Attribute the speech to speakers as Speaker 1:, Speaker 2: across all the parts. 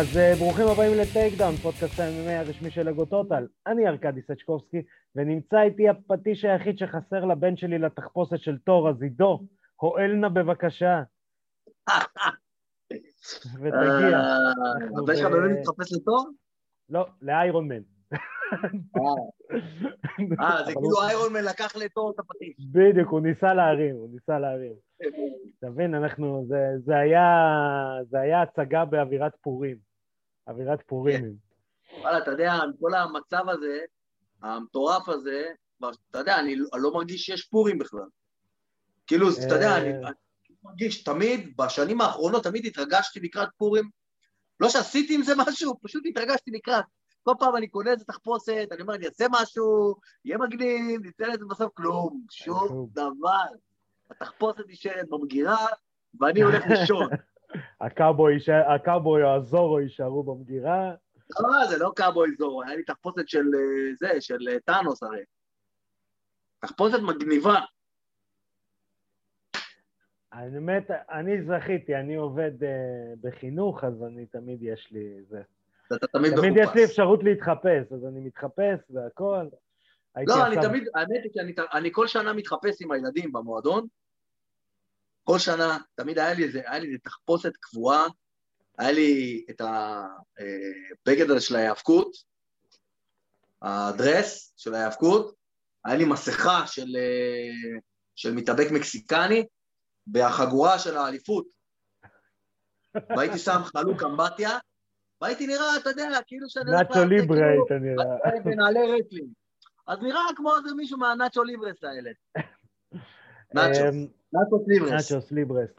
Speaker 1: אז אה, ברוכים הבאים ל Takedown, פודקאסט ה- MMA הרשמי של אגו טוטל. אני ארכדי סצ'קובסקי, ונמצא איתי הפטיש היחיד שחסר לבן שלי לתחפושת של תור, אז עידו, הואל נא בבקשה. ותגיע.
Speaker 2: אה, הבן שלך באמת מתחפש לתור?
Speaker 1: לא, לאיירון מן.
Speaker 2: אה, זה כאילו איירון מן לקח לתור את הפטיש.
Speaker 1: בדיוק, הוא ניסה להרים, הוא ניסה להרים. אתה מבין, אנחנו, זה, זה, היה, זה היה הצגה באווירת פורים. אווירת פורים.
Speaker 2: כן. וואלה, אתה יודע, כל המצב הזה, המטורף הזה, אתה יודע, אני לא מרגיש שיש פורים בכלל. כאילו, אתה יודע, אני
Speaker 1: אה.
Speaker 2: מרגיש, תמיד, בשנים האחרונות, תמיד התרגשתי לקראת פורים. לא שעשיתי עם זה משהו, פשוט התרגשתי לקראת. כל פעם אני קונה איזה תחפושת, אני אומר, אני אעשה משהו, יהיה מגניב, ניתן לזה בסוף כלום, שום דבר. התחפושת נשארת במגירה, ואני הולך לישון.
Speaker 1: הקאובוי או הזורו יישארו במגירה.
Speaker 2: לא, זה לא קאבוי זורו, היה לי תחפושת של אה, זה, של אה, טאנוס הרי. תחפושת מגניבה.
Speaker 1: האמת, אני זכיתי, אני עובד uh, בחינוך, אז אני תמיד יש לי זה.
Speaker 2: אתה תמיד
Speaker 1: תמיד יש לי
Speaker 2: מחופש.
Speaker 1: אפשרות להתחפש, אז אני מתחפש והכל.
Speaker 2: לא, אני תמיד, האמת היא שאני אני כל שנה מתחפש עם הילדים במועדון. כל שנה, תמיד היה לי איזה, היה לי איזה תחפושת קבועה, היה לי את הבגד הזה של ההיאבקות, ה dress של ההיאבקות, היה לי מסכה של, אה, של מתאבק מקסיקני, והחגורה של האליפות. והייתי שם חלוק אמבטיה, והייתי נראה, אתה יודע, כאילו שאני Nacho
Speaker 1: Libre
Speaker 2: כאילו,
Speaker 1: היית נראה.
Speaker 2: בנעלי wrestling. אז נראה כמו איזה מישהו מהנאצ'ו ליברס האלה. נאצ'ו,
Speaker 1: אמ,
Speaker 2: ליברס.
Speaker 1: נאצ'וס ליברס.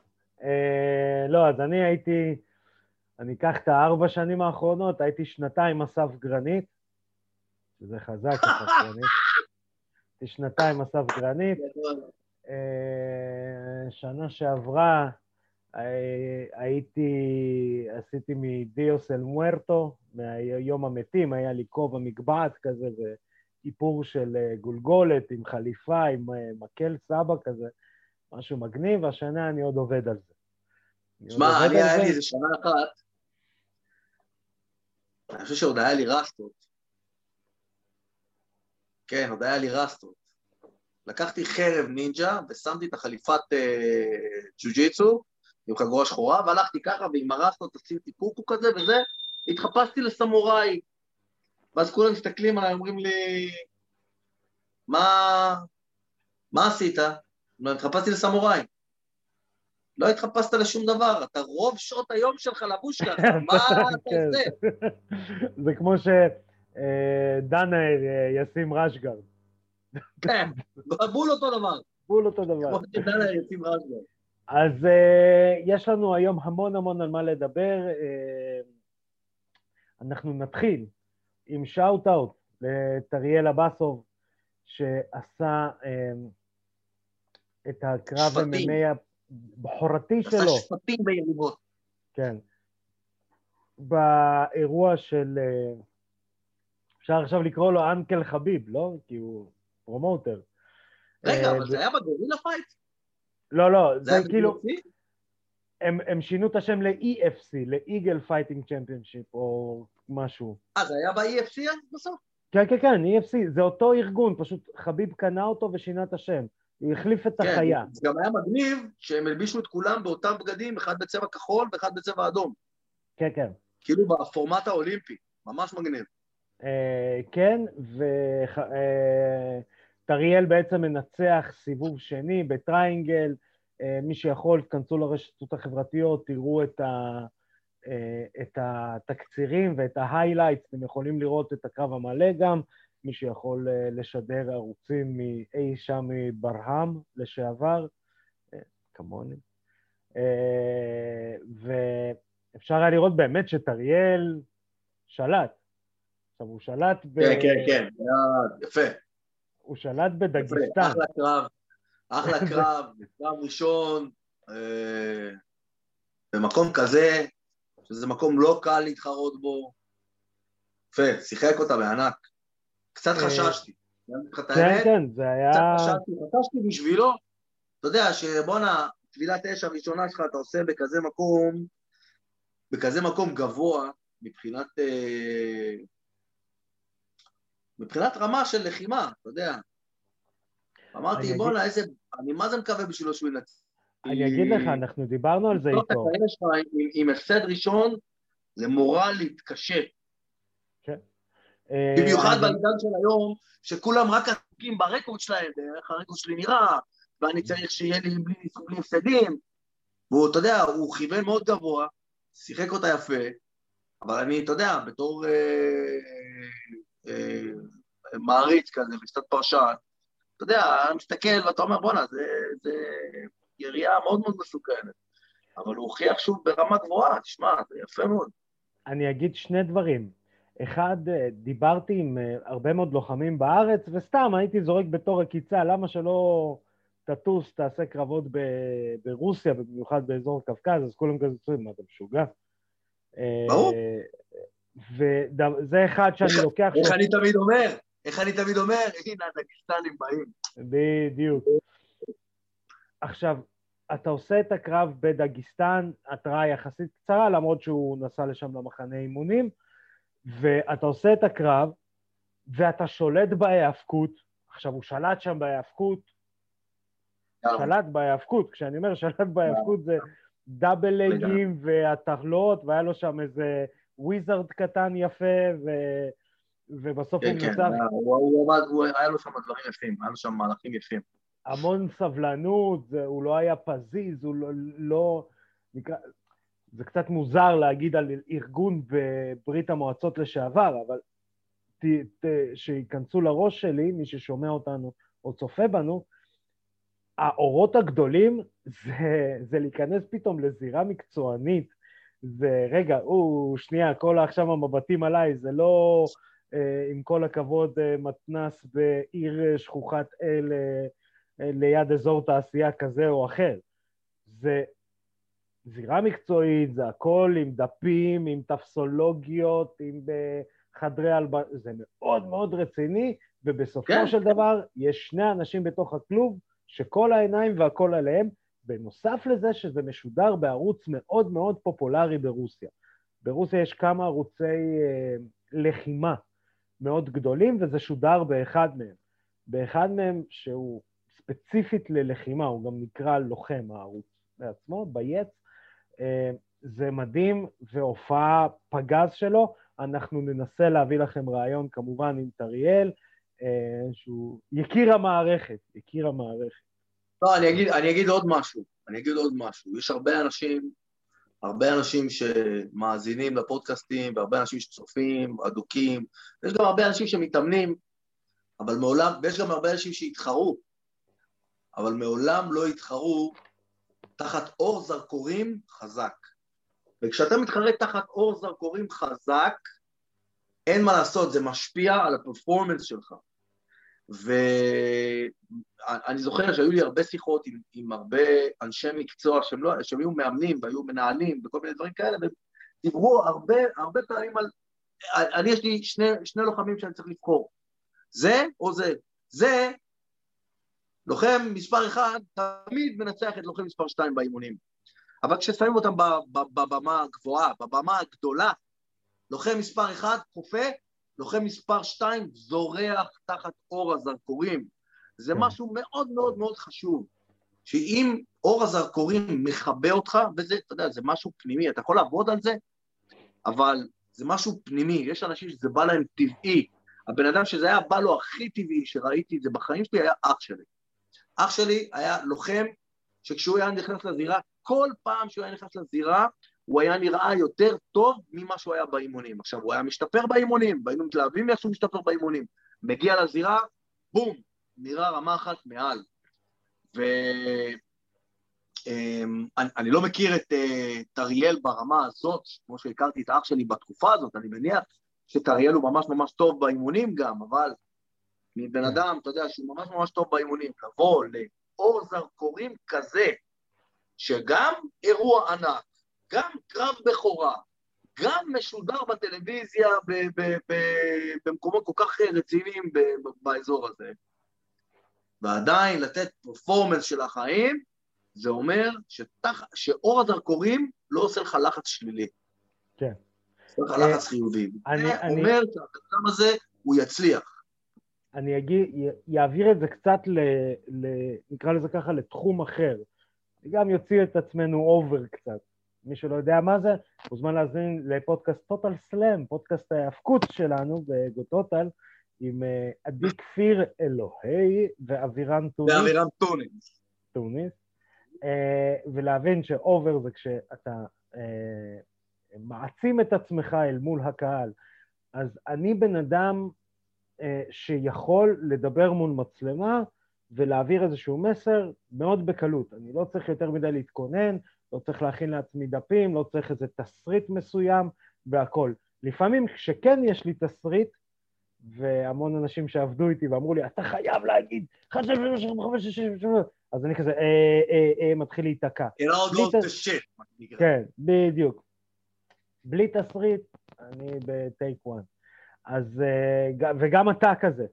Speaker 1: אה, לא, אז אני הייתי, אני אקח את הארבע שנים האחרונות, הייתי שנתיים אסף גרנית, שזה חזק, אסף גרנית. הייתי שנתיים אסף גרנית. אה, שנה שעברה אה, הייתי, עשיתי מדיוס אל מוארטו, מהיום המתים, היה לי כובע מגבעת כזה ואיפור של אה, גולגולת עם חליפה, עם אה, מקל סבא כזה, משהו מגניב, והשנה אני עוד עובד על זה.
Speaker 2: שמע, אני היה. לי איזה שנה אחת, אני חושב שעוד היה לי רסטות. כן, עוד היה לי רסטות. לקחתי חרב נינג'ה ושמתי את החליפת אה, ג'ו-ג'יצו עם חגורה שחורה, והלכתי ככה ועם הרסטות עשיתי קוקו כזה וזה, התחפשתי לסמוראי. ואז כולם מסתכלים עליי, אומרים לי, מה, מה עשית? אני התחפשתי לסמוראי. לא התחפשת לשום דבר, אתה רוב שעות היום שלך לבוש ככה, מה אתה. עושה?
Speaker 1: זה כמו שדנה ישים רשגרד,
Speaker 2: כן, בול אותו דבר,
Speaker 1: בול אותו דבר.
Speaker 2: כמו שדנה יוצאים רשגר.
Speaker 1: אז uh, יש לנו היום המון המון על מה לדבר. Uh, אנחנו נתחיל עם שאוט אאוט לטריאל אבסוב, שעשה uh, את הקרב. MMA הבכורתי
Speaker 2: עשה
Speaker 1: שלו,
Speaker 2: שפטים ביריבות.
Speaker 1: כן, באירוע של, uh, אפשר עכשיו לקרוא לו אנקל חביב, לא? כי הוא פרומוטר.
Speaker 2: רגע,
Speaker 1: אה,
Speaker 2: אבל זה היה בגורילה פייט?
Speaker 1: לא, לא, זה כאילו? הם, הם שינו את השם ל-EFC, ל-Eagle Fighting Championship או משהו.
Speaker 2: אה, זה היה ב-EFC בסוף?
Speaker 1: כן, כן, כן, EFC, זה אותו ארגון, פשוט חביב קנה אותו ושינה את השם. הוא החליף את החיה.
Speaker 2: זה גם היה מגניב שהם הלבישו את כולם באותם בגדים, אחד בצבע כחול ואחד בצבע אדום.
Speaker 1: כן, כן.
Speaker 2: כאילו בפורמט האולימפי, ממש מגניב.
Speaker 1: אה, כן, וטריאל בעצם מנצח סיבוב שני בטריינגל. אה, מי שיכול, תכנסו לרשתות החברתיות, תראו את, ה, אה, את התקצירים ואת ההיילייטס, אתם יכולים לראות את הקרב המלא גם. מי שיכול אה, לשדר ערוצים מאי שם מברהם לשעבר, אה, כמוני. אה, ואפשר היה לראות באמת שטריאל שלט. עכשיו, הוא שלט ב...
Speaker 2: כן, כן, כן, יפה.
Speaker 1: הוא שלט
Speaker 2: יפה,
Speaker 1: בדגיסטן.
Speaker 2: אחלה קרב, אחלה קרב, קרב ראשון, אה, במקום כזה, שזה מקום לא קל להתחרות בו. יפה, שיחק אותה בענק. קצת
Speaker 1: אה,
Speaker 2: חששתי,
Speaker 1: כן, כן, זה היה...
Speaker 2: קצת חששתי, חששתי בשבילו, אתה יודע שבואנה, טבילת אש הראשונה שלך אתה עושה בכזה מקום, בכזה מקום גבוה, מבחינת... אה, מבחינת רמה של לחימה, אתה יודע. אמרתי, בואנה, איזה... אני מה זה מקווה בשבילו שהוא ינצח.
Speaker 1: אני אגיד לך, אנחנו דיברנו על זה איתו.
Speaker 2: עם הפסד ראשון, זה מורלית קשה. כן. במיוחד בעידן של היום, שכולם רק עסוקים ברקורד שלהם, איך הרקורד שלי נראה, ואני צריך שיהיה לי בלי הפסדים. והוא, אתה יודע, הוא כיוון מאוד גבוה, שיחק אותה יפה, אבל אני, אתה יודע, בתור אה, אה, מעריץ כזה וקצת פרשן, אתה יודע, אני מסתכל ואתה אומר, בואנה, זה, זה ירייה מאוד מאוד מסוכנת. אבל הוא הוכיח שוב ברמה גבוהה, תשמע, זה יפה מאוד.
Speaker 1: אני אגיד שני דברים. אחד, אה, דיברתי עם אה, הרבה מאוד לוחמים בארץ, וסתם הייתי זורק בתור עקיצה, למה שלא תטוס, תעשה קרבות ב- ברוסיה, במיוחד באזור קווקז, אז כולם כזה צועקים, מה, אתה משוגע?
Speaker 2: ברור.
Speaker 1: אה, וזה אחד שאני לוקח...
Speaker 2: איך אני תמיד אומר? איך אני תמיד אומר? הנה, הדגיסטנים באים.
Speaker 1: בדיוק. עכשיו, אתה עושה את הקרב בדגיסטן, התראה יחסית קצרה, למרות שהוא נסע לשם למחנה אימונים, ואתה עושה את הקרב, ואתה שולט בהיאבקות. עכשיו, הוא שלט שם בהיאבקות, שלט בהיאבקות, כשאני אומר שלט בהיאבקות זה דאבל לגים והטרלות, והיה לו שם איזה וויזרד קטן יפה, ו... ובסוף
Speaker 2: כן, הוא
Speaker 1: מנצח.
Speaker 2: כן, הוא עמד, היה לו שם דברים יפים, היה לו שם מהלכים יפים.
Speaker 1: המון סבלנות, זה, הוא לא היה פזיז, הוא לא... לא נקרא, זה קצת מוזר להגיד על ארגון בברית המועצות לשעבר, אבל ת, ת, שייכנסו לראש שלי, מי ששומע אותנו או צופה בנו, האורות הגדולים זה, זה להיכנס פתאום לזירה מקצוענית. זה, רגע, הוא, שנייה, כל עכשיו המבטים עליי, זה לא, אה, עם כל הכבוד, אה, מתנס בעיר שכוחת אל ליד אזור תעשייה כזה או אחר. זה זירה מקצועית, זה הכל עם דפים, עם טפסולוגיות, עם אה, חדרי הלבנה, זה מאוד מאוד רציני, ובסופו כן. של דבר יש שני אנשים בתוך הכלוב שכל העיניים והכל עליהם, בנוסף לזה שזה משודר בערוץ מאוד מאוד פופולרי ברוסיה. ברוסיה יש כמה ערוצי אה, לחימה מאוד גדולים, וזה שודר באחד מהם. באחד מהם שהוא ספציפית ללחימה, הוא גם נקרא לוחם הערוץ בעצמו, ביץ. אה, זה מדהים, והופעה פגז שלו. אנחנו ננסה להביא לכם רעיון כמובן עם טריאל, אה, שהוא יקיר המערכת, יקיר המערכת.
Speaker 2: לא, אני אגיד, אני אגיד עוד משהו, אני אגיד עוד משהו. יש הרבה אנשים, הרבה אנשים שמאזינים לפודקאסטים, והרבה אנשים שצופים, אדוקים, יש גם הרבה אנשים שמתאמנים, אבל מעולם, ויש גם הרבה אנשים שהתחרו, אבל מעולם לא התחרו תחת אור זרקורים חזק. וכשאתה מתחרה תחת אור זרקורים חזק, אין מה לעשות, זה משפיע על הפרפורמנס שלך. ואני זוכר שהיו לי הרבה שיחות עם, עם הרבה אנשי מקצוע שהם, לא, שהם היו מאמנים והיו מנהלים וכל מיני דברים כאלה, ודיברו הרבה, הרבה פעמים על... אני, יש לי שני, שני לוחמים שאני צריך לבחור, זה או זה. זה, לוחם מספר אחד תמיד מנצח את לוחם מספר שתיים באימונים. אבל כששמים אותם בבמה הגבוהה, בבמה הגדולה, לוחם מספר אחד כופה, לוחם מספר שתיים זורח תחת אור הזרקורים. זה כן. משהו מאוד מאוד מאוד חשוב, שאם אור הזרקורים מכבה אותך, וזה, אתה יודע, זה משהו פנימי, אתה יכול לעבוד על זה, אבל זה משהו פנימי, יש אנשים שזה בא להם טבעי. הבן אדם שזה היה בא לו הכי טבעי, שראיתי את זה בחיים שלי, היה אח שלי. אח שלי היה לוחם שכשהוא היה נכנס לזירה, כל פעם שהוא היה נכנס לזירה, הוא היה נראה יותר טוב ממה שהוא היה באימונים. עכשיו, הוא היה משתפר באימונים, והיינו מתלהבים איך שהוא משתפר באימונים. מגיע לזירה, בום, נראה רמה אחת מעל. ואני אמ, לא מכיר את טריאל אה, ברמה הזאת, כמו שהכרתי את האח שלי בתקופה הזאת, אני מניח שטריאל הוא ממש ממש טוב באימונים גם, אבל מבן. אדם, אתה יודע, שהוא ממש ממש טוב באימונים, לבוא לאור זרקורים כזה, שגם אירוע ענק, גם קרב בכורה, גם משודר בטלוויזיה במקומות כל כך רציניים באזור הזה, ועדיין לתת פרפורמנס של החיים, זה אומר שתח... שאור הזרקורים לא עושה לך לחץ שלילי.
Speaker 1: כן.
Speaker 2: יש לך לחץ חיובי. זה אומר שהבן הזה, הוא יצליח.
Speaker 1: אני אגיד, יעביר את זה קצת, ל, ל, נקרא לזה ככה, לתחום אחר. גם יוציא את עצמנו over קצת. מי שלא יודע מה זה, מוזמן להזמין לפודקאסט Total Slam, פודקאסט ההאבקות שלנו ב Go Total, עם אה, עדי כפיר אלוהי ואבירן טוניס.
Speaker 2: ואבירן טוניס.
Speaker 1: טוניס. אה, ולהבין ש over זה כשאתה אה, מעצים את עצמך אל מול הקהל. אז אני בן אדם שיכול לדבר מול מצלמה ולהעביר איזשהו מסר מאוד בקלות. אני לא צריך יותר מדי להתכונן, לא צריך להכין לעצמי דפים, לא צריך איזה תסריט מסוים והכול. לפעמים כשכן יש לי תסריט, והמון אנשים שעבדו איתי ואמרו לי, אתה חייב להגיד, חמש, שלוש, חמש, שש, שש, אז אני כזה, אה, אה, אה, מתחיל להיתקע.
Speaker 2: It all goes to shit.
Speaker 1: כן, בדיוק. בלי תסריט, אני בטייק וואן. אז, אה, וגם אתה כזה.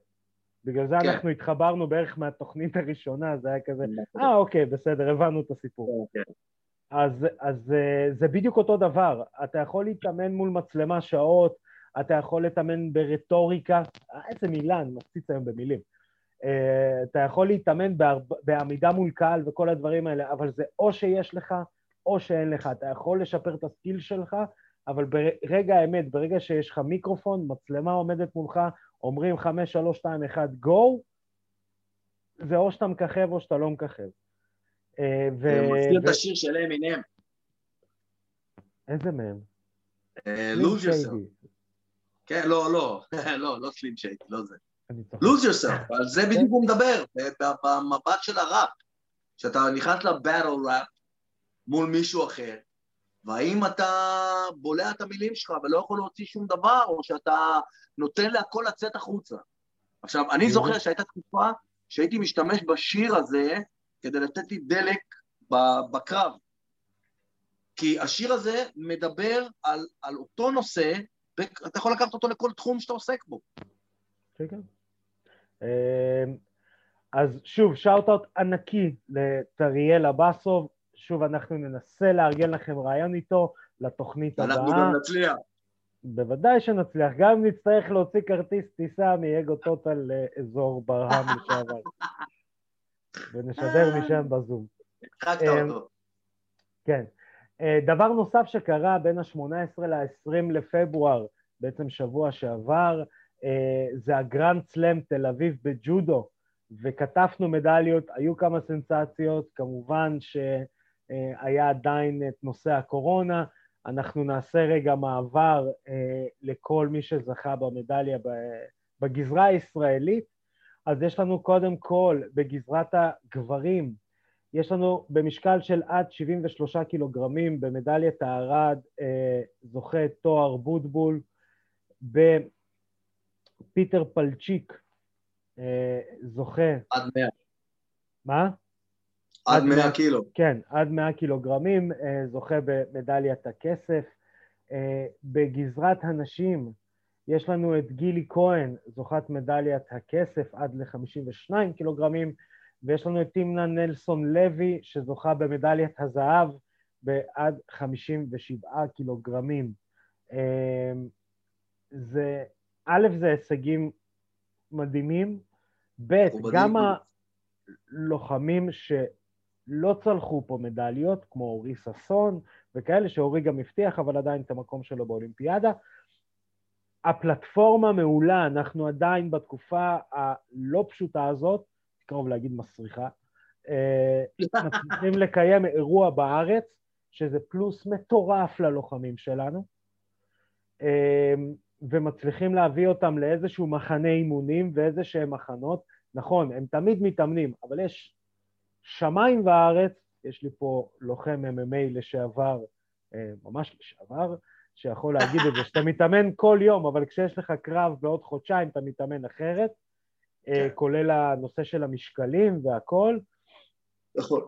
Speaker 1: בגלל זה כן. אנחנו התחברנו בערך מהתוכנית הראשונה, זה היה כזה. אה, אוקיי, בסדר, הבנו את הסיפור. כן. אז, אז אה, זה בדיוק אותו דבר, אתה יכול להתאמן מול מצלמה שעות, אתה יכול להתאמן ברטוריקה, אה, איזה מילה, אני מפציץ היום במילים. אה, אתה יכול להתאמן בעמידה מול קהל וכל הדברים האלה, אבל זה או שיש לך או שאין לך. אתה יכול לשפר את הסקיל שלך, אבל ברגע האמת, ברגע שיש לך מיקרופון, מצלמה עומדת מולך, אומרים חמש, שלוש, שתיים, אחד, גו, זה או שאתה מככב או שאתה לא מככב.
Speaker 2: אה, זה מזכיר את השיר של אמינם.
Speaker 1: איזה מהם?
Speaker 2: לוז יוסף. כן, לא, לא, לא, לא סלים שייק, לא זה. lose yourself, על זה בדיוק הוא מדבר, במבט של הראפ. שאתה נכנס לבטל ראפ מול מישהו אחר, והאם אתה בולע את המילים שלך ולא יכול להוציא שום דבר, או שאתה נותן להכל לצאת החוצה. עכשיו, אני זוכר שהייתה תקופה שהייתי משתמש בשיר הזה כדי לתת לי דלק בקרב. כי השיר הזה מדבר על, על אותו נושא, ואתה יכול לקחת אותו לכל תחום שאתה עוסק בו.
Speaker 1: כן, כן. אמ, אז שוב, שאוט-אוט ענקי לטריאל אבסוב, שוב אנחנו ננסה לארגן לכם רעיון איתו לתוכנית הבאה.
Speaker 2: אנחנו גם נצליח.
Speaker 1: בוודאי שנצליח, גם אם נצטרך להוציא כרטיס טיסה מאגו טוטל לאזור ברהם לשעבר. ונשדר משם בזום.
Speaker 2: הצחקת אמ, אותו.
Speaker 1: כן. אה, דבר נוסף שקרה בין ה-18 ל-20 לפברואר, בעצם שבוע שעבר, אה, זה הגרנד סלאם תל אביב בג'ודו, וכתבנו מדליות, היו כמה סנסציות, כמובן שהיה עדיין את נושא הקורונה, אנחנו נעשה רגע מעבר אה, לכל מי שזכה במדליה בגזרה הישראלית. אז יש לנו קודם כל בגזרת הגברים, יש לנו במשקל של עד 73 קילוגרמים במדליית הארד אה, זוכה תואר בוטבול, פיטר פלצ'יק אה, זוכה...
Speaker 2: עד 100.
Speaker 1: מה?
Speaker 2: עד 100 קילו.
Speaker 1: כן, עד 100 קילוגרמים, אה, זוכה במדליית הכסף. אה, בגזרת הנשים יש לנו את גילי כהן, זוכת מדליית הכסף עד ל-52 קילוגרמים, ויש לנו את תימנה נלסון לוי, שזוכה במדליית הזהב בעד 57 קילוגרמים. זה א', זה הישגים מדהימים, ב', גם הלוחמים שלא צלחו פה מדליות, כמו אורי ששון וכאלה, שאורי גם הבטיח, אבל עדיין את המקום שלו באולימפיאדה. הפלטפורמה מעולה, אנחנו עדיין בתקופה הלא פשוטה הזאת, קרוב להגיד מסריחה, אה, מצליחים לקיים אירוע בארץ, שזה פלוס מטורף ללוחמים שלנו. אה, ומצליחים להביא אותם לאיזשהו מחנה אימונים ואיזה שהם מחנות. נכון, הם תמיד מתאמנים, אבל יש שמיים וארץ, יש לי פה לוחם MMA לשעבר, אה, ממש לשעבר, שיכול להגיד את זה, שאתה מתאמן כל יום, אבל כשיש לך קרב בעוד חודשיים אתה מתאמן אחרת, אה, כן. כולל הנושא של המשקלים והכול.
Speaker 2: נכון.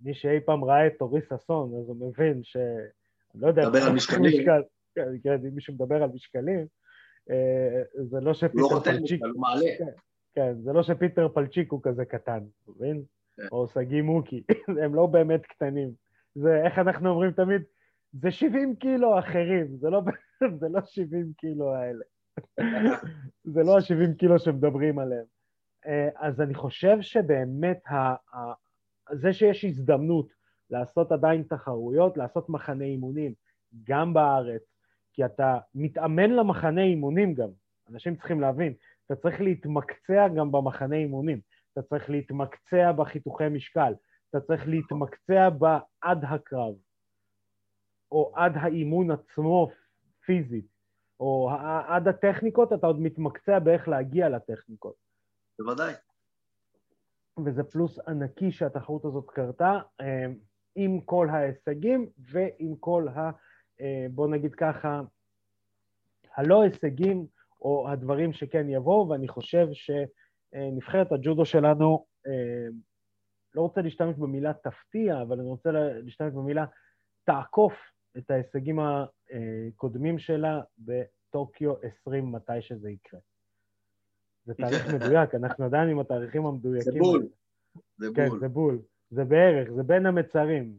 Speaker 1: מי שאי פעם ראה את אורי ששון, אז הוא מבין ש... אני לא יודע...
Speaker 2: מדבר על משקלים. משקל,
Speaker 1: כן, כן, אם מישהו מדבר על משקלים, אה, זה לא שפיטר לא פלצ'יק...
Speaker 2: הוא מעלה.
Speaker 1: כן, כן, זה לא שפיטר פלצ'יק הוא כזה קטן, מבין? או שגיא מוקי, הם לא באמת קטנים. זה, איך אנחנו אומרים תמיד? זה 70 קילו אחרים, זה לא... זה לא 70 קילו האלה. זה לא ה-70 קילו שמדברים עליהם. אה, אז אני חושב שבאמת ה- ה- זה שיש הזדמנות לעשות עדיין תחרויות, לעשות מחנה אימונים, גם בארץ, כי אתה מתאמן למחנה אימונים גם. אנשים צריכים להבין, אתה צריך להתמקצע גם במחנה אימונים, אתה צריך להתמקצע בחיתוכי משקל, אתה צריך להתמקצע בעד הקרב, או עד האימון עצמו פיזית, או עד הטכניקות, אתה עוד מתמקצע באיך להגיע לטכניקות.
Speaker 2: בוודאי.
Speaker 1: וזה פלוס ענקי שהתחרות הזאת קרתה, אה, עם כל ההישגים ועם כל ה... אה, בוא נגיד ככה, הלא הישגים או הדברים שכן יבואו, ואני חושב שנבחרת הג'ודו שלנו, אה, לא רוצה להשתמש במילה תפתיע, אבל אני רוצה להשתמש במילה תעקוף את ההישגים הקודמים שלה בטוקיו 20, מתי שזה יקרה. זה תאריך מדויק, אנחנו עדיין עם התאריכים המדויקים.
Speaker 2: זה בול. זה
Speaker 1: כן,
Speaker 2: בול.
Speaker 1: זה בול. זה בערך, זה בין המצרים.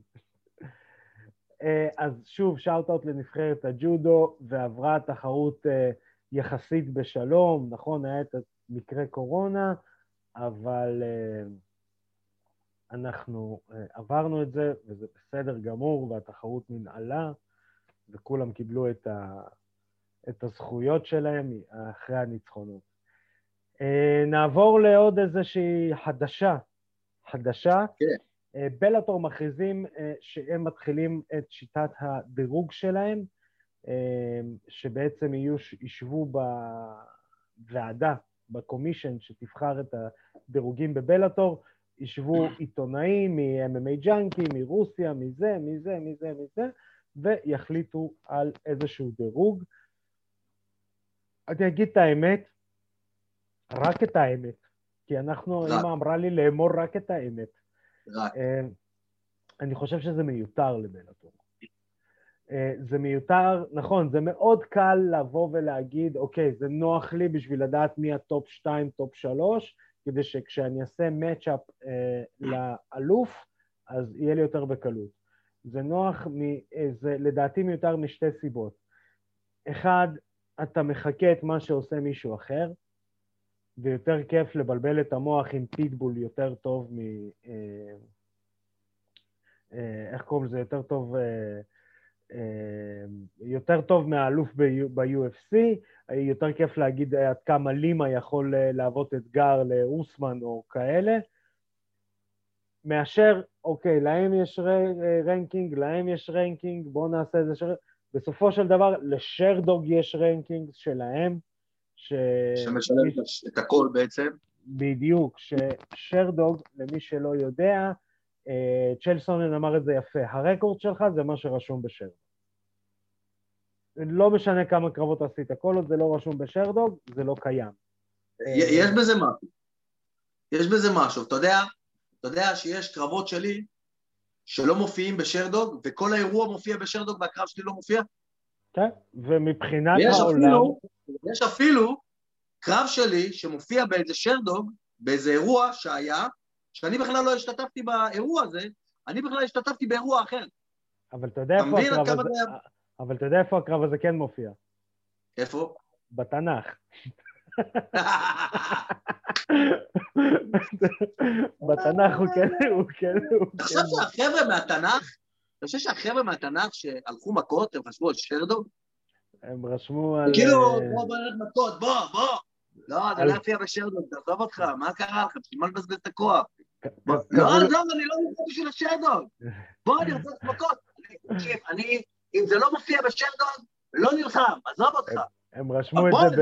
Speaker 1: אה, אז שוב, שאוט-אוט לנבחרת הג'ודו, ועברה תחרות אה, יחסית בשלום, נכון, היה את מקרה קורונה, אבל אה, אנחנו עברנו את זה, וזה בסדר גמור, והתחרות ננעלה, וכולם קיבלו את, ה, את הזכויות שלהם אחרי הניצחונות. נעבור לעוד איזושהי חדשה, חדשה.
Speaker 2: כן.
Speaker 1: אה, בלאטור מכריזים אה, שהם מתחילים את שיטת הדירוג שלהם, אה, שבעצם יהיו, ישבו בוועדה, בקומישן שתבחר את הדירוגים בבלאטור, ישבו עיתונאים מ-MMA ג'אנקי, מרוסיה, מזה, מזה, מזה, מזה, ויחליטו על איזשהו דירוג. אני אגיד את האמת, רק את האמת, כי אנחנו, אמא אמרה לי לאמור רק את האמת.
Speaker 2: רק.
Speaker 1: אה, אני חושב שזה מיותר ל Bellator. אה, זה מיותר, נכון, זה מאוד קל לבוא ולהגיד, אוקיי, זה נוח לי בשביל לדעת מי ה top 2, top 3, כדי שכשאני אעשה matchup אה, לאלוף, אז יהיה לי יותר בקלות. זה נוח, מ, אה, זה לדעתי מיותר משתי סיבות. אחד, אתה מחקה את מה שעושה מישהו אחר, ויותר כיף לבלבל את המוח עם פיטבול יותר טוב מ... אה, אה, איך קוראים לזה? יותר טוב... אה, יותר טוב מהאלוף ב-UFC, יותר כיף להגיד עד כמה לימה יכול להוות אתגר לאוסמן או כאלה, מאשר, אוקיי, להם יש ranking, להם יש ranking, בואו נעשה איזה שר... בסופו של דבר, ל Sherdog יש ranking שלהם,
Speaker 2: ש... שמשלם את הכל בעצם.
Speaker 1: בדיוק, ש Sherdog, למי שלא יודע, אה, צ'ייל סונן אמר את זה יפה, ה record שלך זה מה שרשום ב Sherdog. לא משנה כמה קרבות עשית, כל עוד זה לא רשום ב Sherdog, זה לא קיים.
Speaker 2: יש בזה משהו. יש בזה משהו. אתה יודע, אתה יודע שיש קרבות שלי שלא מופיעים בשרדוג, וכל האירוע מופיע בשרדוג והקרב שלי לא מופיע?
Speaker 1: כן, ומבחינת
Speaker 2: העולם... אפילו, יש אפילו קרב שלי שמופיע באיזה שרדוג, באיזה אירוע שהיה, שאני בכלל לא השתתפתי באירוע הזה, אני בכלל השתתפתי באירוע אחר.
Speaker 1: אבל אתה יודע איפה הקרב הזה... זה... אבל אתה יודע איפה הקרב הזה כן מופיע.
Speaker 2: איפה?
Speaker 1: בתנ"ך. בתנ"ך הוא כן, הוא כן, הוא כן.
Speaker 2: אתה חושב שהחבר'ה מהתנ"ך, אתה חושב שהחבר'ה מהתנ"ך שהלכו מכות, הם חשבו על שרדוג?
Speaker 1: הם רשמו על...
Speaker 2: כאילו, בוא, בוא נרד מכות, בוא, בוא. לא, זה לא יופיע בשרדוג, תעזוב אותך, מה קרה לך? בשביל מה לבזבז את הכוח? לא, עזוב, אני לא נמצא בשביל השרדוג. בוא, אני רוצה מכות. תקשיב, אני, אם זה לא מופיע בשרדוג, לא נלחם, עזוב אותך.
Speaker 1: הם רשמו את זה ב...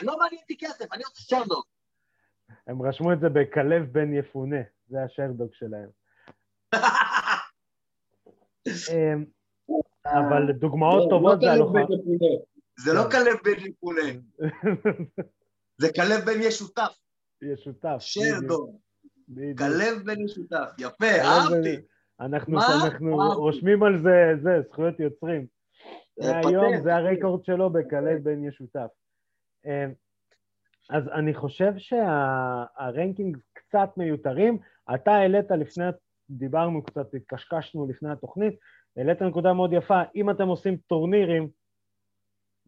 Speaker 2: לא מעניין אותי כסף, אני רוצה שרדוג.
Speaker 1: הם רשמו את זה בכלב בן יפונה, זה השרדוג שלהם. אמ, אבל דוגמאות לא, טובות
Speaker 2: לא זה הלוכה. זה לא כלב בן יפונה. זה כלב בן ישותף.
Speaker 1: ישותף.
Speaker 2: שרדוג. כלב בן ישותף. יפה, אהבתי.
Speaker 1: אנחנו, רושמים על זה, זה, זכויות יוצרים. היום זה ה record שלו בכלב בן ישותף. אמ, אז אני חושב שה ranking קצת מיותרים. אתה העלית לפני, דיברנו קצת, התקשקשנו לפני התוכנית, העלית נקודה מאוד יפה, אם אתם עושים טורנירים,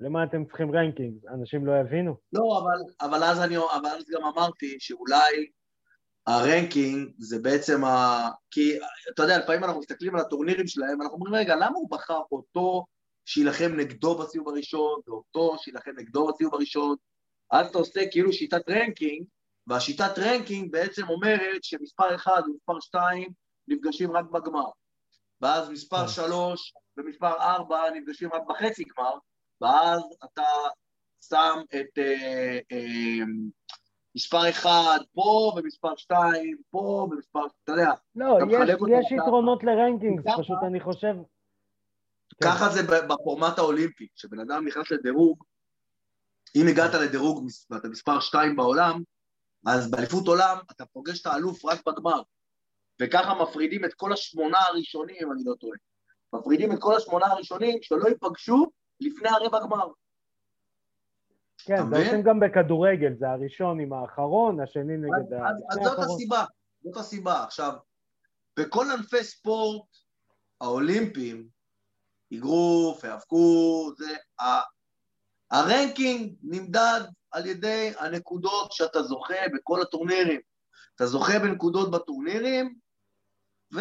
Speaker 1: למה אתם צריכים ranking? אנשים לא יבינו.
Speaker 2: לא, אבל, אבל, אז אני, אבל אז גם אמרתי שאולי ה ranking זה בעצם ה... כי אתה יודע, לפעמים אנחנו מסתכלים על הטורנירים שלהם, אנחנו אומרים, רגע, למה הוא בחר אותו שיילחם נגדו בסיבוב הראשון, ואותו שיילחם נגדו בסיבוב הראשון? אז אתה עושה כאילו שיטת ranking, והשיטת ranking בעצם אומרת שמספר 1 ומספר 2 נפגשים רק בגמר, ואז מספר 3 כן. ומספר 4 נפגשים רק בחצי גמר, ואז אתה שם את אה, אה, מספר 1 פה ומספר 2 פה ומספר, אתה יודע,
Speaker 1: לא, יש, יש יתרונות לרנקינג, פשוט אני חושב...
Speaker 2: ככה זה בפורמט האולימפי, כשבן אדם נכנס לדירוג, אם הגעת לדירוג ואתה מספר 2 בעולם, אז באליפות עולם אתה פוגש את האלוף רק בגמר, וככה מפרידים את כל השמונה הראשונים, אם אני לא טועה. מפרידים את כל השמונה הראשונים שלא ייפגשו לפני הרבע גמר.
Speaker 1: כן, זה עושים גם בכדורגל, זה הראשון עם האחרון, השני נגד
Speaker 2: ה... אז זאת הסיבה, זאת הסיבה. עכשיו, בכל ענפי ספורט האולימפיים, אגרוף, האבקות, זה... הרנקינג נמדד על ידי הנקודות שאתה זוכה בכל הטורנירים. אתה זוכה בנקודות בטורנירים, ו...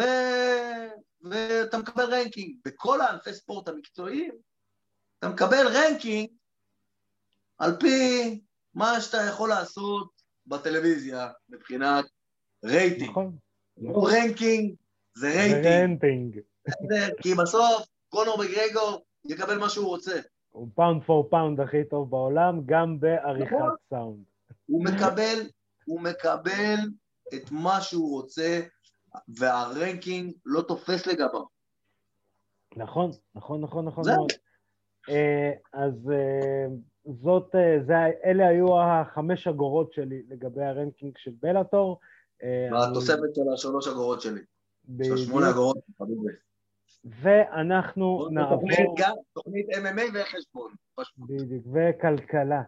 Speaker 2: ואתה מקבל ranking. בכל הענפי ספורט המקצועיים, אתה מקבל רנקינג על פי מה שאתה יכול לעשות בטלוויזיה מבחינת רייטינג. נכון. לא ranking, זה רייטינג. כי בסוף קונור מגרגור יקבל מה שהוא רוצה.
Speaker 1: הוא pound for pound הכי טוב בעולם, גם בעריכת נכון. סאונד.
Speaker 2: הוא מקבל, הוא מקבל את מה שהוא רוצה, והרנקינג לא תופס לגביו.
Speaker 1: נכון, נכון, נכון, נכון מאוד. אה, אז אה, זאת, אה, זה, אלה היו החמש אגורות שלי לגבי הרנקינג של בלאטור.
Speaker 2: והתוספת של השלוש אגורות שלי. של שמונה אגורות.
Speaker 1: ואנחנו נעבור...
Speaker 2: תוכנית MMA וחשבון.
Speaker 1: בדיוק, וכלכלה.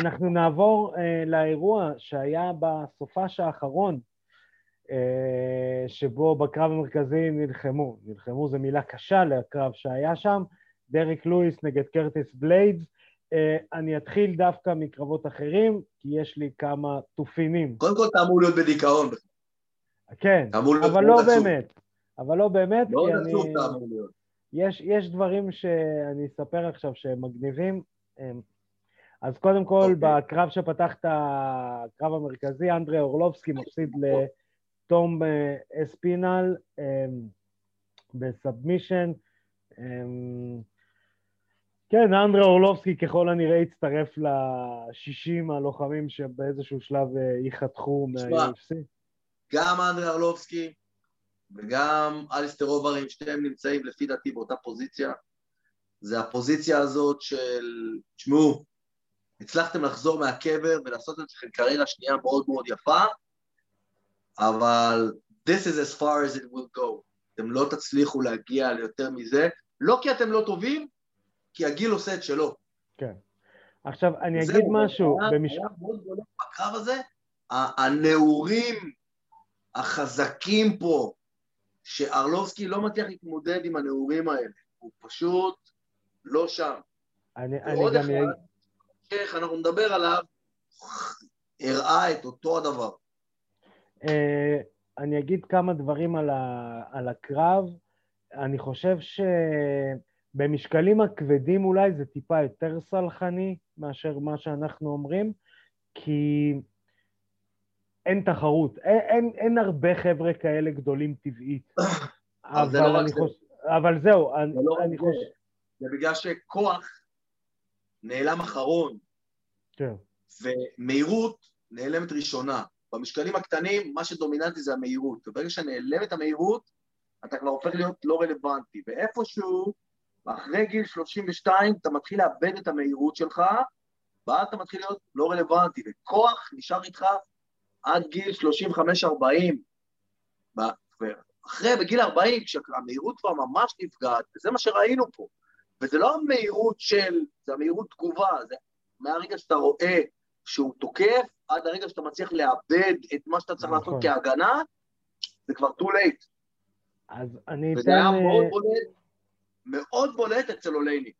Speaker 1: אנחנו נעבור לאירוע שהיה בסופש האחרון, שבו בקרב המרכזי נלחמו. נלחמו זו מילה קשה לקרב שהיה שם. דריק לואיס נגד קרטיס בליידס. Uh, אני אתחיל דווקא מקרבות אחרים, כי יש לי כמה תופינים.
Speaker 2: קודם כל אתה אמור להיות בדיכאון.
Speaker 1: כן, אבל לא באמת. אבל לא באמת,
Speaker 2: כי אני... מאוד עצוב אתה אמור להיות.
Speaker 1: יש, יש דברים שאני אספר עכשיו שהם מגניבים. אז קודם כל. אוקיי. בקרב שפתח את הקרב המרכזי, אנדרי אורלובסקי מפסיד לתום אה, אספינל בסאבמישן. כן, אנדרה אורלובסקי ככל הנראה יצטרף ל-60 הלוחמים שבאיזשהו שלב אה, ייחתכו מה-UFC.
Speaker 2: גם אנדרה אורלובסקי וגם אליסטר רוברים, שניהם נמצאים לפי דעתי באותה פוזיציה. זה הפוזיציה הזאת של, תשמעו, הצלחתם לחזור מהקבר ולעשות את זה קריירה שנייה מאוד מאוד יפה, אבל this is as far as it will go. אתם לא תצליחו להגיע ליותר מזה, לא כי אתם לא טובים, כי הגיל עושה את שלו.
Speaker 1: כן. עכשיו, אני אגיד משהו.
Speaker 2: היה במש... מאוד בולט בקרב הזה, הנעורים החזקים פה, שארלובסקי לא מצליח להתמודד עם הנעורים האלה, הוא פשוט לא שם.
Speaker 1: אני, אני גם... אחד,
Speaker 2: איך אנחנו נדבר עליו, הראה את אותו הדבר.
Speaker 1: Uh, אני אגיד כמה דברים על, ה, על הקרב. אני חושב ש... במשקלים הכבדים אולי זה טיפה יותר סלחני מאשר מה שאנחנו אומרים, כי אין תחרות, אין, אין, אין הרבה חבר'ה כאלה גדולים טבעית.
Speaker 2: אבל, אבל, לא
Speaker 1: אני חוש... אבל זהו,
Speaker 2: זה אני, לא אני חושב... זה בגלל שכוח נעלם אחרון, כן. ומהירות נעלמת ראשונה. במשקלים הקטנים, מה שדומיננטי זה המהירות, וברגע שנעלמת המהירות, אתה כבר הופך להיות לא רלוונטי, ואיפשהו ואחרי גיל 32 אתה מתחיל לאבד את המהירות שלך, ואז אתה מתחיל להיות לא רלוונטי, וכוח נשאר איתך עד גיל 35-40. ואחרי, בגיל 40, כשהמהירות כבר ממש נפגעת, וזה מה שראינו פה, וזה לא המהירות של, זה המהירות תגובה, זה מהרגע שאתה רואה שהוא תוקף, עד הרגע שאתה מצליח לאבד את מה שאתה צריך לעשות נכון. כהגנה, זה כבר too late.
Speaker 1: אז אני
Speaker 2: אתן... וזה היה מאוד בולט מאוד בולט אצל אולייניק.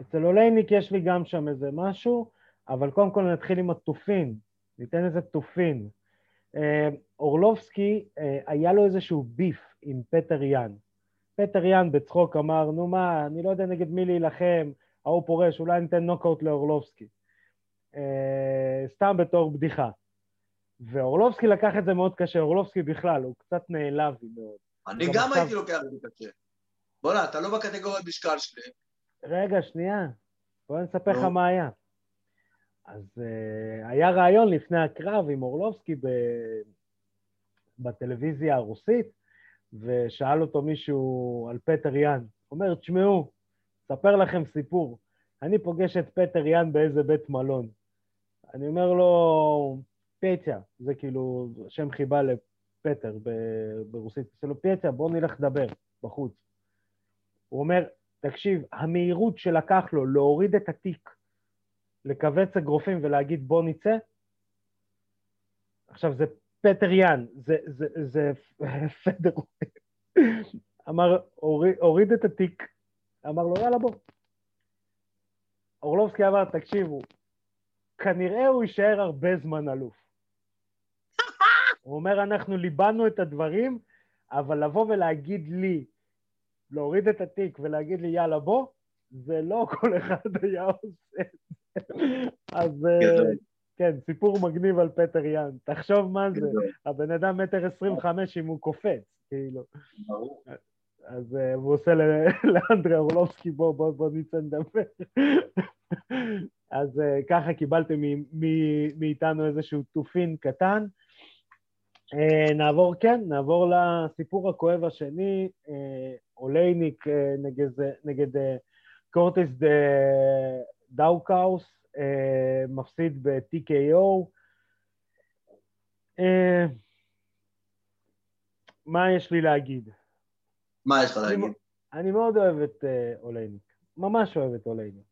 Speaker 1: אצל אולייניק יש לי גם שם איזה משהו, אבל קודם כל נתחיל עם התופין, ניתן איזה תופין. אה, אורלובסקי, אה, היה לו איזשהו beef עם פטר יאן. פטר יאן בצחוק אמר, נו מה, אני לא יודע נגד מי להילחם, ההוא פורש, אולי ניתן נוקאוט לאורלובסקי. אה, סתם בתור בדיחה. ואורלובסקי לקח את זה מאוד קשה, אורלובסקי בכלל, הוא קצת נעלב מאוד.
Speaker 2: אני גם הייתי לוקח את זה קשה. בוא'נה, אתה לא בקטגוריית משקל שלי.
Speaker 1: רגע, שנייה. בוא נספר לך מה היה. אז uh, היה ראיון לפני הקרב עם אורלובסקי ב... בטלוויזיה הרוסית, ושאל אותו מישהו על פטר יאן. אומר, תשמעו, אספר לכם סיפור. אני פוגש את פטר יאן באיזה בית מלון. אני אומר לו, פטיה, זה כאילו שם חיבה לפטר ברוסית. עושה לו, פטיה, בוא נלך לדבר בחוץ. הוא אומר, תקשיב, המהירות שלקח לו להוריד את התיק, לכווץ אגרופים ולהגיד בוא נצא, עכשיו זה פטר יאן, זה, זה, זה פדר, אמר, הוריד, הוריד את התיק, אמר לו יאללה בוא. אורלובסקי אמר, תקשיבו, כנראה הוא יישאר הרבה זמן אלוף. הוא אומר, אנחנו ליבנו את הדברים, אבל לבוא ולהגיד לי, להוריד את התיק ולהגיד לי יאללה בוא, זה לא כל אחד היה עושה את זה. אז אה, כן, סיפור מגניב על פטר יאן. תחשוב מה זה, הבן אדם מטר עשרים וחמש אם הוא קופץ, כאילו. אז uh, הוא עושה לאנדרי אורלובסקי, בוא, בוא, בוא נצא נדבר. אז uh, ככה קיבלתם מאיתנו איזשהו תופין קטן. Uh, נעבור, כן, נעבור לסיפור הכואב השני, uh, אולייניק uh, נגד, נגד קורטיס דאוקאוס, uh, מפסיד ב-TKO. מה יש לי להגיד?
Speaker 2: מה יש לך להגיד? אני,
Speaker 1: מאוד אוהב את אולייניק, ממש אוהב את אולייניק.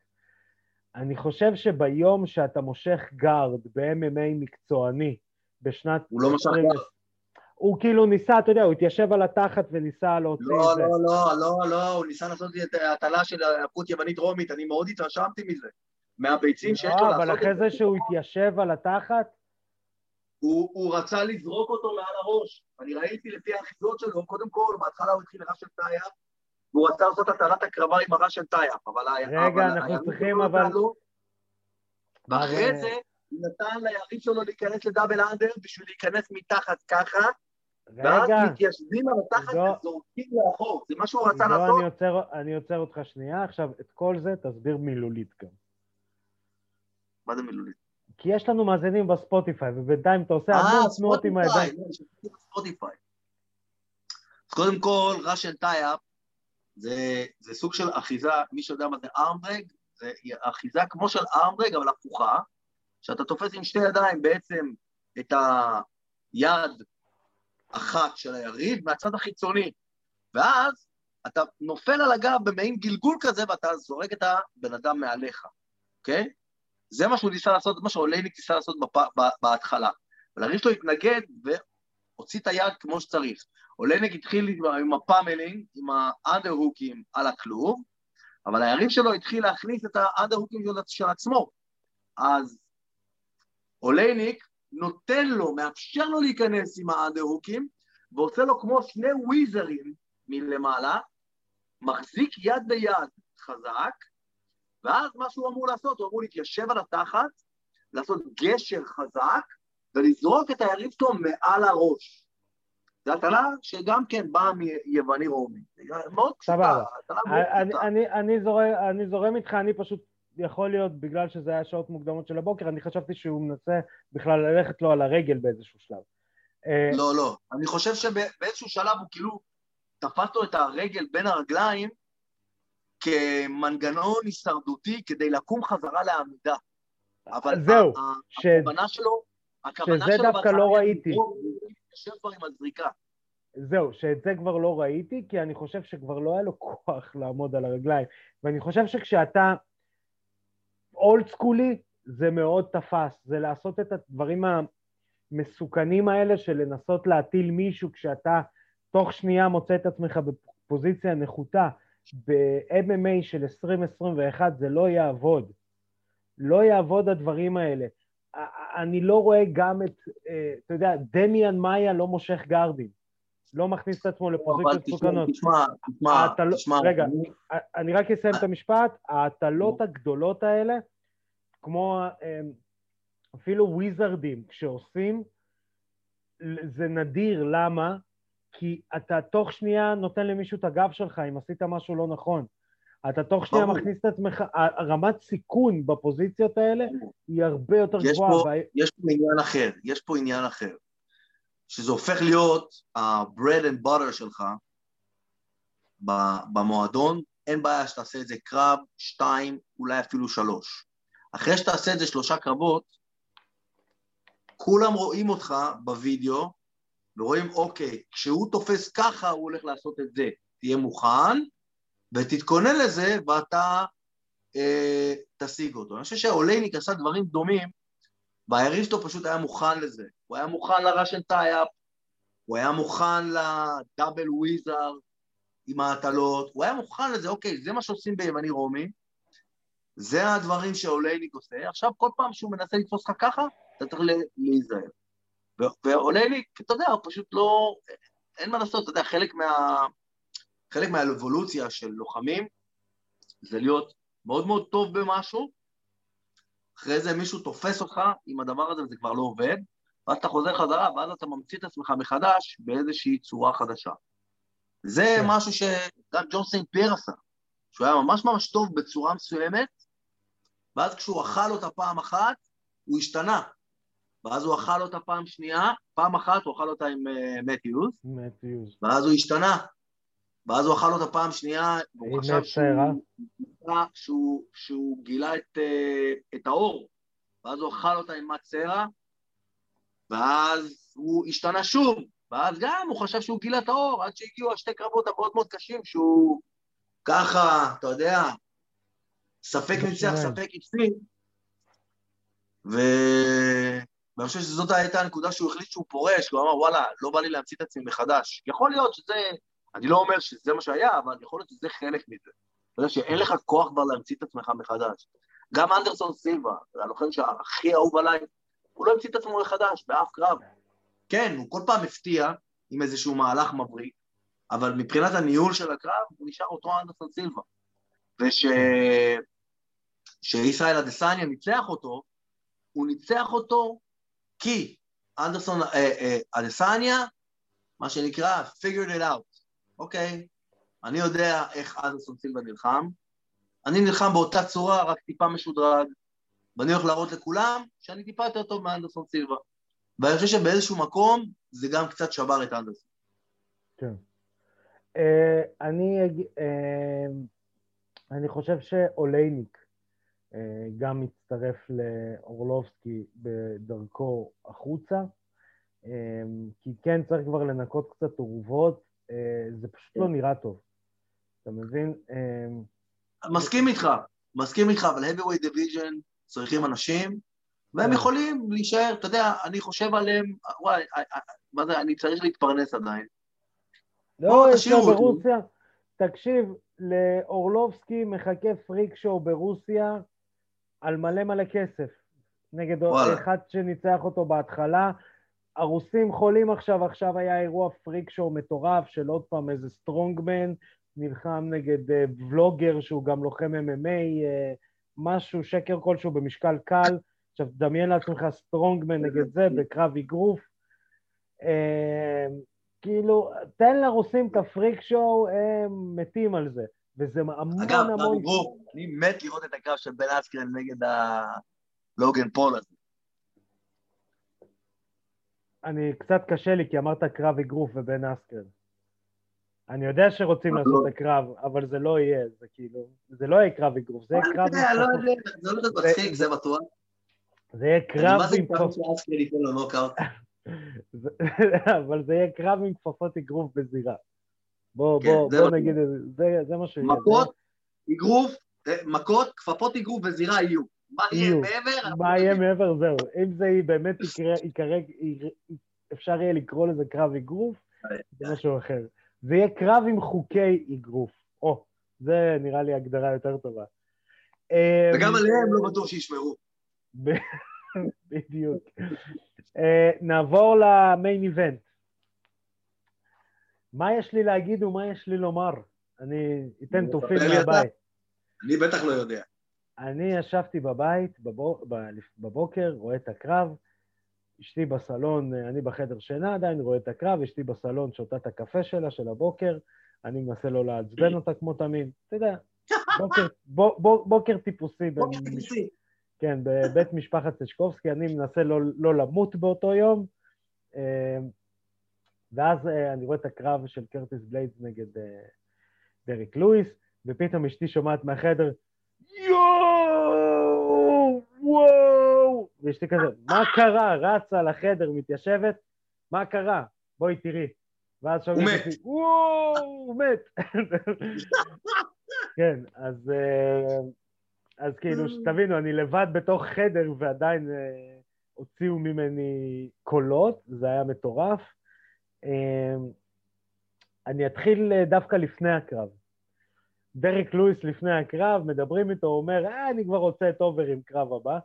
Speaker 1: אני חושב שביום שאתה מושך guard ב-MMA מקצועני בשנת...
Speaker 2: הוא לא משך גארד.
Speaker 1: הוא כאילו ניסה, אתה יודע, הוא התיישב על התחת וניסה להוציא
Speaker 2: לא, את זה. לא, לא, לא, לא, הוא ניסה לעשות את ההטלה של הפות יוונית רומית, אני מאוד התרשמתי מזה. מהביצים שיש לו
Speaker 1: לעשות את זה. אבל אחרי זה שהוא התיישב על התחת?
Speaker 2: הוא, הוא רצה לזרוק אותו מעל הראש. אני ראיתי לפי האחיזות שלו, קודם כל, בהתחלה הוא התחיל לרש של טייף, והוא רצה לעשות הטלת הקרבה עם הרש של טייף, אבל...
Speaker 1: רגע, אבל, אנחנו צריכים אבל... לו,
Speaker 2: ואחרי זה הוא נתן ליריב שלו להיכנס לדאבל אנדר בשביל להיכנס מתחת ככה, ואז מתיישבים על התחת וזורקים לאחור, זה מה שהוא רצה לעשות.
Speaker 1: אני עוצר, אני עוצר אותך שנייה, עכשיו את כל זה תסביר מילולית גם.
Speaker 2: מה זה מילולית?
Speaker 1: כי יש לנו מאזינים בספוטיפיי, ובינתיים אתה עושה המון תנועות עם הידיים.
Speaker 2: אה, ספוטיפיי. אז קודם כל, Russian tie-up זה, זה סוג של אחיזה, מי שיודע מה זה armdrag, זה אחיזה כמו של armdrag, אבל הפוכה, שאתה תופס עם שתי ידיים בעצם את היד אחת של היריב מהצד החיצוני, ואז אתה נופל על הגב במעין גלגול כזה ואתה זורק את הבן אדם מעליך, אוקיי? זה מה שהוא ניסה לעשות, מה שאולייניק ניסה לעשות בפ... בהתחלה. והיריב שלו התנגד והוציא את היד כמו שצריך. אולייניק התחיל עם ה pummeling, עם ה underhook ים על הכלוב, אבל היריב שלו התחיל להכניס את ה underhook ים של עצמו. אז אולייניק נותן לו, מאפשר לו להיכנס עם ה underhook ים, ועושה לו כמו שני whizzer ים מלמעלה, מחזיק יד ביד חזק, ואז מה שהוא אמור לעשות, הוא אמור להתיישב על התחת, לעשות גשר חזק, ולזרוק את היריב שלו מעל הראש. זו הטלה שגם כן באה מיווני רומי. מאוד פשוטה, הטלה מאוד פשוטה. אני, אני, זורם,
Speaker 1: אני זורם איתך, אני פשוט, יכול להיות, בגלל שזה היה שעות מוקדמות של הבוקר, אני חשבתי שהוא מנסה בכלל ללכת לו על הרגל באיזשהו שלב.
Speaker 2: אה, לא, לא. אני חושב שבאיזשהו שלב הוא כאילו תפס לו את הרגל בין הרגליים, כמנגנון הישרדותי כדי לקום חזרה לעמידה. אבל
Speaker 1: זהו,
Speaker 2: ש... הכוונה שלו, הכוונה
Speaker 1: שזה שלו דווקא לא ראיתי.
Speaker 2: יושב כבר עם הזריקה.
Speaker 1: זהו, שאת זה כבר לא ראיתי, כי אני חושב שכבר לא היה לו כוח לעמוד על הרגליים. ואני חושב שכשאתה אולד סקולי, זה מאוד תפס. זה לעשות את הדברים המסוכנים האלה של לנסות להטיל מישהו כשאתה תוך שנייה מוצא את עצמך בפוזיציה נחותה. ב-MMA של 2021 זה לא יעבוד. לא יעבוד הדברים האלה. אני לא רואה גם את, אה, אתה יודע, דמיאן מאיה לא מושך גרדים. לא מכניס את עצמו לפוזיציות מסוכנות.
Speaker 2: תשמע, תשמע, תשמע.
Speaker 1: רגע, אני רק אסיים את המשפט. ההטלות הגדולות האלה, כמו אה, אפילו וויזרדים, כשעושים, זה נדיר, למה? כי אתה תוך שנייה נותן למישהו את הגב שלך אם עשית משהו לא נכון. אתה תוך שנייה מכניס את עצמך, רמת סיכון בפוזיציות האלה היא הרבה יותר גבוהה.
Speaker 2: יש פה עניין אחר, יש פה עניין אחר. שזה הופך להיות ה-bread and butter שלך במועדון, אין בעיה שתעשה את זה קרב, שתיים, אולי אפילו שלוש. אחרי שתעשה את זה שלושה קרבות, כולם רואים אותך בווידאו, ורואים, אוקיי, כשהוא תופס ככה, הוא הולך לעשות את זה. תהיה מוכן, ותתכונן לזה, ואתה אה, תשיג אותו. אני חושב שאולייניק עשה דברים דומים, והיריב שלו פשוט היה מוכן לזה. הוא היה מוכן ל Russian tie-up, הוא היה מוכן ל double whizzer עם ההטלות, הוא היה מוכן לזה, אוקיי, זה מה שעושים ביווני רומי, זה הדברים שאולייניק עושה. עכשיו, כל פעם שהוא מנסה לתפוס לך ככה, אתה צריך להיזהר. ועולייניק, אתה יודע, הוא פשוט לא... אין מה לעשות, אתה יודע, חלק מה... חלק מהאבולוציה של לוחמים זה להיות מאוד מאוד טוב במשהו, אחרי זה מישהו תופס אותך עם הדבר הזה וזה כבר לא עובד, ואז אתה חוזר חזרה, ואז אתה ממציא את עצמך מחדש באיזושהי צורה חדשה. זה כן. משהו שגם ג'ון סיינט פייר עשה, שהוא היה ממש ממש טוב בצורה מסוימת, ואז כשהוא אכל אותה פעם אחת, הוא השתנה. ואז הוא אכל אותה פעם שנייה, פעם אחת הוא אכל אותה עם מתיוז, uh, מתיוז, ואז הוא השתנה. ואז הוא אכל אותה פעם שנייה, והוא חשב שהוא, שהוא, שהוא גילה את, אה, את האור, ואז הוא אכל אותה עם מצרה, ואז הוא השתנה שוב, ואז גם הוא חשב שהוא גילה את האור, עד שהגיעו השתי קרבות המאוד מאוד קשים, שהוא ככה, אתה יודע, ספק ניצח, ספק הפסיד, ו... ואני חושב שזאת הייתה הנקודה שהוא החליט שהוא פורש, הוא אמר, וואלה, לא בא לי להמציא את עצמי מחדש. יכול להיות שזה אני לא אומר שזה מה שהיה, אבל יכול להיות שזה חלק מזה. אתה יודע שאין לך כוח כבר להמציא את עצמך מחדש. גם אנדרסון סילבה, הלוחם שהכי אהוב עליי, הוא לא המציא את עצמו מחדש באף קרב. כן, הוא כל פעם הפתיע עם איזשהו מהלך מבריק, אבל מבחינת הניהול של הקרב, הוא נשאר אותו אנדרסון סילבה. ושישראל אדסניה ניצח אותו, הוא ניצח אותו כי אנדרסון אה, אה, אדסניה, מה שנקרא, figured it out. אוקיי, אני יודע איך אדרסון סילבה נלחם, אני נלחם באותה צורה, רק טיפה משודרג, ואני הולך להראות לכולם שאני טיפה יותר טוב מאנדרסון סילבה. ואני חושב שבאיזשהו מקום זה גם קצת שבר את אנדרסון.
Speaker 1: כן. Uh, אני, uh, אני חושב שאולייניק uh, גם מצטרף לאורלובסקי בדרכו החוצה, uh, כי כן צריך כבר לנקות קצת אורוות, אה, זה פשוט לא נראה טוב. אתה מבין?
Speaker 2: אה, מסכים איתך, מסכים איתך, אבל heavyweight division צריכים אנשים, והם כן. יכולים להישאר, אתה יודע, אני חושב עליהם, וואי, אה, מה זה, אני צריך להתפרנס עדיין.
Speaker 1: לא, יש לו ברוסיה, תקשיב, לאורלובסקי מחכה פריק שואו ברוסיה על מלא מלא כסף. נגד אחד שניצח אותו בהתחלה, הרוסים חולים עכשיו, עכשיו היה אירוע פריק שואו מטורף של עוד פעם איזה סטרונגמן, נלחם נגד ולוגר שהוא גם לוחם MMA, אה, משהו, שקר כלשהו במשקל קל. עכשיו, דמיין לעצמך strongman נגד זה בקרב אגרוף. Uh, כאילו, תן לרוסים את ה freak show, הם מתים על זה. וזה המון
Speaker 2: אגב, המון... אגב, אני מת לראות את הקרב של בן אסקרן נגד הלוגן פול הזה.
Speaker 1: אני, קצת קשה לי, כי אמרת קרב אגרוף ובן אסקרן. אני יודע שרוצים לעשות את הקרב, אבל זה לא יהיה, זה כאילו, זה לא יהיה קרב אגרוף, זה יהיה קרב...
Speaker 2: אני יודע, לא זה לא מצחיק, זה בטוח.
Speaker 1: זה יהיה קרב עם
Speaker 2: כפפות...
Speaker 1: אבל זה יהיה קרב עם כפפות אגרוף בזירה. בוא, כן, בוא, בוא נגיד את זה, זה מה שיהיה.
Speaker 2: מכות, אגרוף, אה, מכות, כפפות אגרוף בזירה יהיו. מה יהיה מעבר?
Speaker 1: מה יהיה מעבר, זהו. אם זה באמת יקרה, אפשר יהיה לקרוא לזה קרב אגרוף, זה משהו אחר. זה יהיה קרב עם חוקי אגרוף. או, זה נראה לי הגדרה יותר טובה.
Speaker 2: וגם עליהם לא בטוח שישמרו.
Speaker 1: בדיוק. נעבור למיין איבנט. מה יש לי להגיד ומה יש לי לומר? אני אתן תופים מהבית.
Speaker 2: אני בטח לא יודע.
Speaker 1: אני ישבתי בבית בבוקר, רואה את הקרב, אשתי בסלון, אני בחדר שינה עדיין, רואה את הקרב, אשתי בסלון שותה את הקפה שלה של הבוקר, אני מנסה לא לעצבן אותה כמו תמיד, אתה יודע, בוקר, בוקר, בוקר טיפוסי.
Speaker 2: בוקר טיפוסי.
Speaker 1: כן, בבית משפחת סשקובסקי, אני מנסה לא, לא למות באותו יום, אה, ואז אה, אני רואה את הקרב של קרטיס בליידס נגד אה, דריק לואיס, ופתאום אשתי שומעת מהחדר, יואו, וואו, ואשתי כזה, מה קרה? רצה לחדר, מתיישבת, מה קרה? בואי תראי. ואז שומעים אותי, וואו, הוא מת. כן, אז, אה, אז כאילו, שתבינו, אני לבד בתוך חדר ועדיין אה, הוציאו ממני קולות, זה היה מטורף. אה, אני אתחיל דווקא לפני הקרב. דריק לואיס לפני הקרב, מדברים איתו, הוא אומר, אה, אני כבר רוצה את אוברים קרב הבא.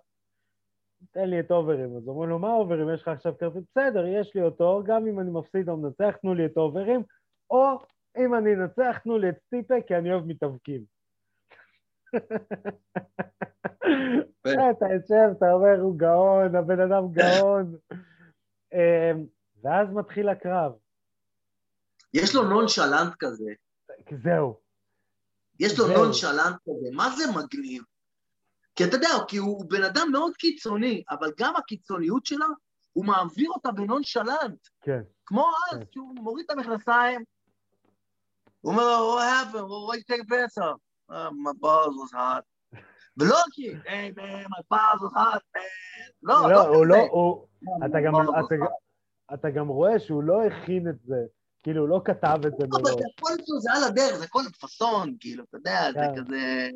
Speaker 1: תן לי את אוברים. אז אומרים לו, מה אוברים? יש לך עכשיו קרטיס? בסדר, יש לי אותו, גם אם אני מפסיד או מנצח, תנו לי את אוברים, או אם אני אנצח, תנו לי את סטיפה, כי אני אוהב מתאבקים. אתה יושב, אתה אומר, הוא גאון, הבן אדם גאון. אמ, ואז מתחיל הקרב.
Speaker 2: יש לו נונשלנט כזה.
Speaker 1: זהו.
Speaker 2: יש לו נונשלנט כזה, מה זה מגניב? כי אתה יודע, כי הוא בן אדם מאוד קיצוני, אבל גם הקיצוניות שלו, הוא מעביר אותה בנונשלנט.
Speaker 1: כן.
Speaker 2: כמו אז, כן. שהוא מוריד את המכנסיים, הוא אומר לו, what happened? Well, why you take a pants off? Uh, my balls was hot. ולא כי, היי, man, my balls was hot, man. לא, לא,
Speaker 1: הוא לא, הוא, אתה גם, אתה גם רואה שהוא לא הכין את זה. כאילו, הוא לא כתב את זה
Speaker 2: מראש. אבל הכל זה על הדרך, זה הכל פאסון, כאילו, אתה יודע, זה כן. כזה...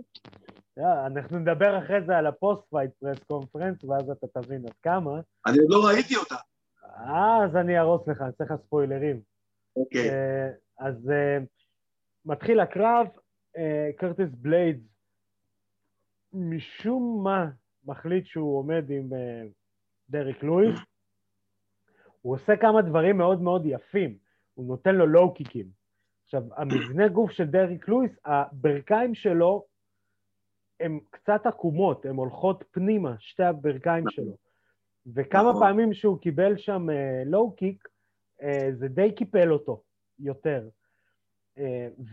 Speaker 1: אנחנו נדבר אחרי זה על ה post-fight press conference, ואז אתה תבין עד כמה.
Speaker 2: אני עוד לא ראיתי אותה.
Speaker 1: אה, אז אני אהרוס לך, אני צריך לך ספוילרים.
Speaker 2: אוקיי.
Speaker 1: אה, אז אה, מתחיל הקרב, קרטיס בליידס משום מה מחליט שהוא עומד עם דריק לואיס. הוא עושה כמה דברים מאוד מאוד יפים. הוא נותן לו לואו קיקים. עכשיו, המבנה גוף של דריק לואיס, הברכיים שלו הן קצת עקומות, הן הולכות פנימה, שתי הברכיים שלו. וכמה נכון. פעמים שהוא קיבל שם לואו uh, קיק, uh, זה די קיפל אותו יותר. Uh,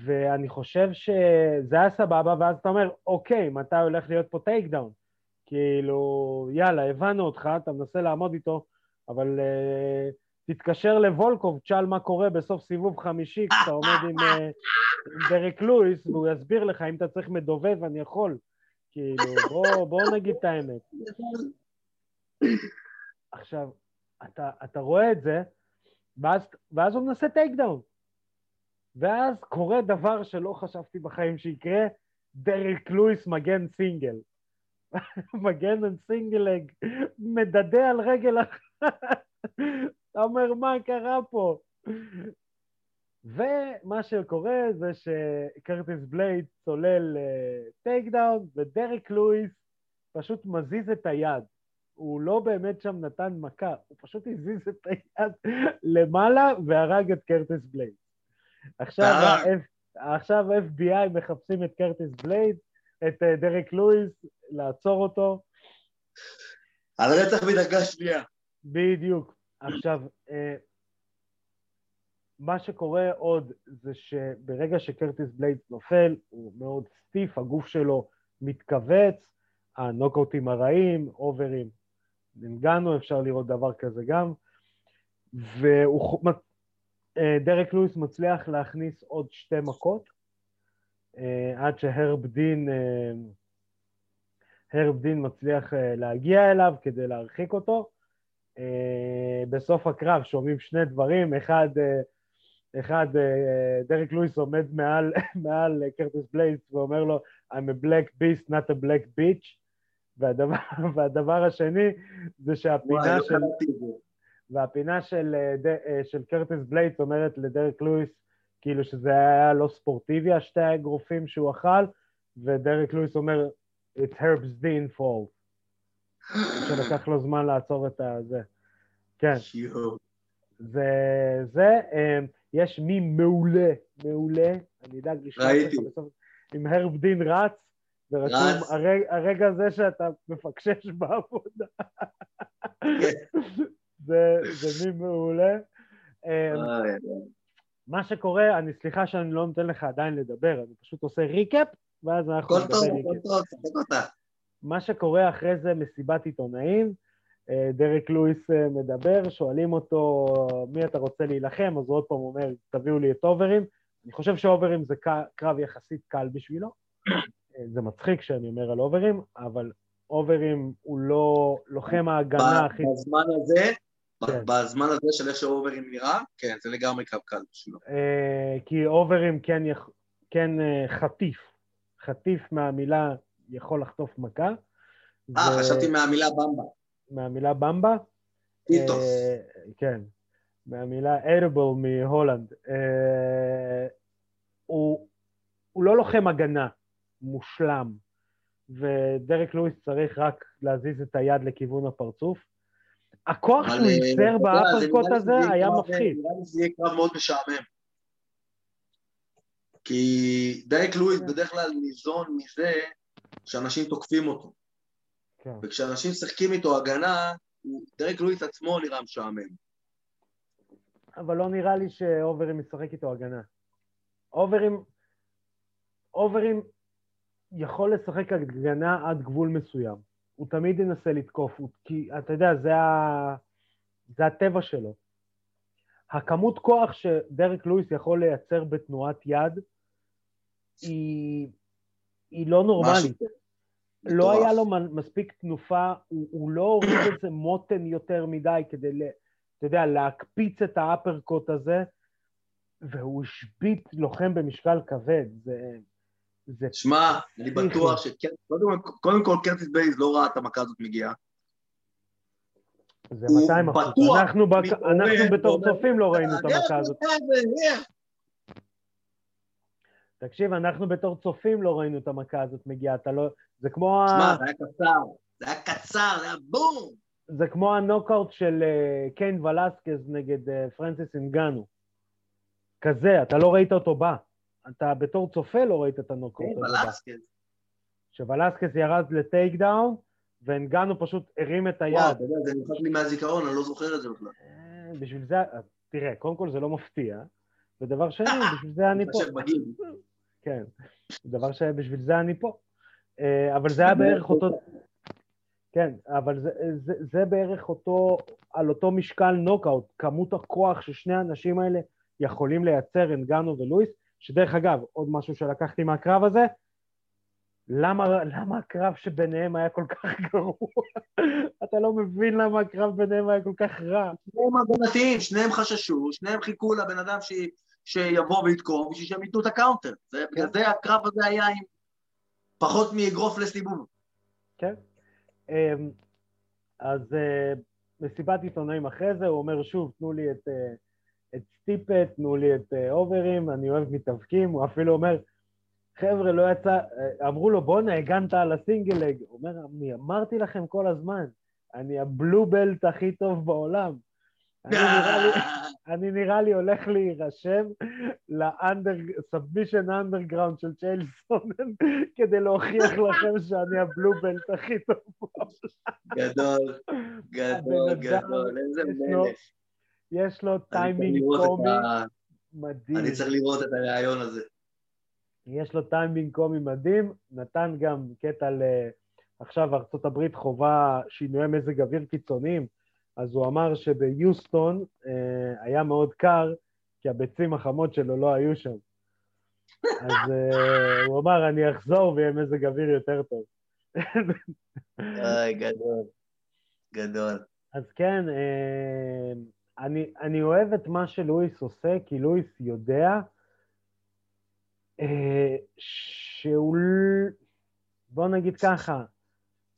Speaker 1: ואני חושב שזה היה סבבה, ואז אתה אומר, אוקיי, מתי הולך להיות פה takedown? כאילו, יאללה, הבנו אותך, אתה מנסה לעמוד איתו, אבל uh, תתקשר לוולקוב, תשאל מה קורה בסוף סיבוב חמישי כשאתה עומד עם, uh, עם דרק לואיס, והוא יסביר לך אם אתה צריך מדובב, אני יכול. כאילו, בוא, בוא נגיד את האמת. עכשיו, אתה, אתה רואה את זה, ואז, ואז הוא מנסה takedown. ואז קורה דבר שלא חשבתי בחיים שיקרה, דרק לואיס מגן סינגל. מגן על single-leg, מדדה על רגל אחת. אתה אומר, מה קרה פה? ומה שקורה זה שקרטיס בלייד צולל takedown, ודרק לואיס פשוט מזיז את היד. הוא לא באמת שם נתן מכה, הוא פשוט הזיז את היד למעלה והרג את קרטיס בלייד. עכשיו, עכשיו FBI מחפשים את קרטיס בלייד, את אה, דרק לואיס, לעצור אותו.
Speaker 2: על רצח מדרגה שנייה.
Speaker 1: בדיוק. עכשיו, אה, מה שקורה עוד זה שברגע שקרטיס בליידס נופל, הוא מאוד סטיף, הגוף שלו מתכווץ, הנוקאוטים הרעים, אוברים, נגענו, אפשר לראות דבר כזה גם, ודרק אה, לואיס מצליח להכניס עוד שתי מכות, אה, עד שהרב דין, אה, הרב דין מצליח להגיע אליו כדי להרחיק אותו. בסוף הקרב שומעים שני דברים, אחד אחד, אה, דריק לואיס עומד מעל, מעל קרטיס בלייס ואומר לו, I'm a black beast, not a black bitch, והדבר, והדבר השני זה שהפינה לא של... והפינה של, אה, של קרטיס בלייס אומרת לדריק לואיס, כאילו שזה היה לא ספורטיבי, השתי האגרופים שהוא אכל, ודרק לואיס אומר, It's Herb's Dean fault. שלקח לו זמן לעצור את הזה. כן. זה, זה, אמ, יש מי מעולה, מעולה, אני אדאג לשמוע
Speaker 2: ראיתי.
Speaker 1: עם הרב דין רץ, ורשום
Speaker 2: רץ.
Speaker 1: הרג, הרגע הזה שאתה מפקשש בעבודה. זה, זה מי מעולה. אמ, מה שקורה, אני סליחה שאני לא נותן לך עדיין לדבר, אני פשוט עושה recap, ואז אנחנו נדבר
Speaker 2: recap.
Speaker 1: מה שקורה אחרי זה, מסיבת עיתונאים, דרק לואיס אה, מדבר, שואלים אותו מי אתה רוצה להילחם, אז הוא עוד פעם אומר, תביאו לי את אוברים. אני חושב שאוברים זה קרב יחסית קל בשבילו. אה, זה מצחיק שאני אומר על אוברים, אבל אוברים הוא לא לוחם ההגנה הכי...
Speaker 2: בזמן הזה,
Speaker 1: כן.
Speaker 2: בזמן הזה של איך שאוברים נראה, כן, זה לגמרי קו קל בשבילו.
Speaker 1: אה, כי אוברים כן. כן אה, חטיף. חטיף מהמילה יכול לחטוף מכה.
Speaker 2: אה,
Speaker 1: ו-
Speaker 2: חשבתי מהמילה במבה.
Speaker 1: מהמילה במבה.
Speaker 2: טיטוס.
Speaker 1: אה, כן, מהמילה edible מהולנד. אה, הוא, הוא לא לוחם הגנה מושלם, ודרק לואיס צריך רק להזיז את היד לכיוון הפרצוף. הכוח שהוא
Speaker 2: אה,
Speaker 1: ייצר באפרקוט
Speaker 2: זה
Speaker 1: הזה היה מפחיד.
Speaker 2: נראה לי שזה יהיה קרב מאוד משעמם. כי דייק לואיס
Speaker 1: כן.
Speaker 2: בדרך כלל ניזון מזה שאנשים תוקפים אותו.
Speaker 1: כן.
Speaker 2: וכשאנשים משחקים איתו הגנה, דרק לואיס עצמו נראה משעמם.
Speaker 1: אבל לא נראה לי שאוברים ישחק איתו הגנה. אוברים, אוברים יכול לשחק הגנה עד גבול מסוים. הוא תמיד ינסה לתקוף, הוא, כי אתה יודע, זה, ה, זה הטבע שלו. הכמות כוח שדרק לואיס יכול לייצר בתנועת יד היא, היא לא נורמלית. לא. היה לו מספיק תנופה, הוא, הוא לא הוריד איזה מותן יותר מדי כדי, ל, אתה יודע, להקפיץ את האפרקוט הזה, והוא השבית לוחם במשקל כבד. זה... זה
Speaker 2: שמע, אני בטוח שקודם כל קרטיס בייז לא ראה את המכה הזאת מגיעה.
Speaker 1: זה
Speaker 2: הוא
Speaker 1: 200 אחוז. אנחנו, בק...
Speaker 2: מתעורר
Speaker 1: אנחנו בתור צופים לא ראינו את המכה הזאת. תקשיב, אנחנו בתור צופים לא ראינו את המכה הזאת מגיעה. אתה לא... זה כמו,
Speaker 2: שמע,
Speaker 1: ה...
Speaker 2: זה היה קצר, זה היה קצר, זה היה בום!
Speaker 1: זה כמו הנוקאוט של אה, קיין ולסקז נגד אה, פרנסיס אינגנו. כזה, אתה לא ראית אותו בא. אתה בתור צופה לא ראית את הנוקאוט הזה בא.
Speaker 2: ולסקז.
Speaker 1: שוולסקס ירד ל takedown, ואנגנו פשוט הרים את
Speaker 2: וואו,
Speaker 1: היד.
Speaker 2: אתה יודע, זה נמחק לי מהזיכרון, אני לא זוכר את זה בכלל.
Speaker 1: אה, בשביל זה, תראה, קודם כל זה לא מפתיע, ודבר שני, בשביל זה אני פה. כן, דבר שבשביל זה אני פה. אה, אבל זה היה בערך אותו... כן, אבל זה, זה, זה בערך אותו, על אותו משקל נוקאוט, כמות הכוח ששני האנשים האלה יכולים לייצר, אנגנו ולואיס, שדרך אגב, עוד משהו שלקחתי מהקרב הזה, למה, למה הקרב שביניהם היה כל כך גרוע? אתה לא מבין למה הקרב ביניהם היה כל כך רע.
Speaker 2: שניהם הגנתיים, שניהם חששו, שניהם חיכו לבן אדם ש... שיבוא ויתקוף בשביל שהם ייתנו את ה counter. זה, בגלל זה הקרב הזה היה עם פחות מאגרוף לסיבוב.
Speaker 1: כן. אמ, אז אה, מסיבת עיתונאים אחרי זה, הוא אומר שוב, תנו לי את, אה, את סטיפה, תנו לי את אה, אוברים, אני אוהב מתאבקים, הוא אפילו אומר, חבר'ה, לא יצא, אמרו לו, בואנה, הגנת על ה single-leg. הוא אומר, אני אמרתי לכם כל הזמן, אני ה blue belt הכי טוב בעולם. אני נראה לי, אני נראה לי הולך להירשם ל Submission Underground של צ'ייל סונן כדי להוכיח לכם שאני ה blue belt הכי טוב.
Speaker 2: גדול, גדול, גדול, איזה מלך.
Speaker 1: יש לו טיימינג קומי מדהים.
Speaker 2: אני צריך לראות את הראיון הזה.
Speaker 1: יש לו טיימינג קומי מדהים, נתן גם קטע ל... עכשיו ארה"ב חווה שינויי מזג אוויר קיצוניים, אז הוא אמר שביוסטון אה, היה מאוד קר, כי הביצים החמות שלו לא היו שם. אז אה, הוא אמר, אני אחזור ויהיה מזג אוויר יותר טוב.
Speaker 2: אוי, גדול, גדול.
Speaker 1: אז כן, אה, אני, אני אוהב את מה שלואיס עושה, כי לואיס יודע אה, שהוא... בוא נגיד ככה,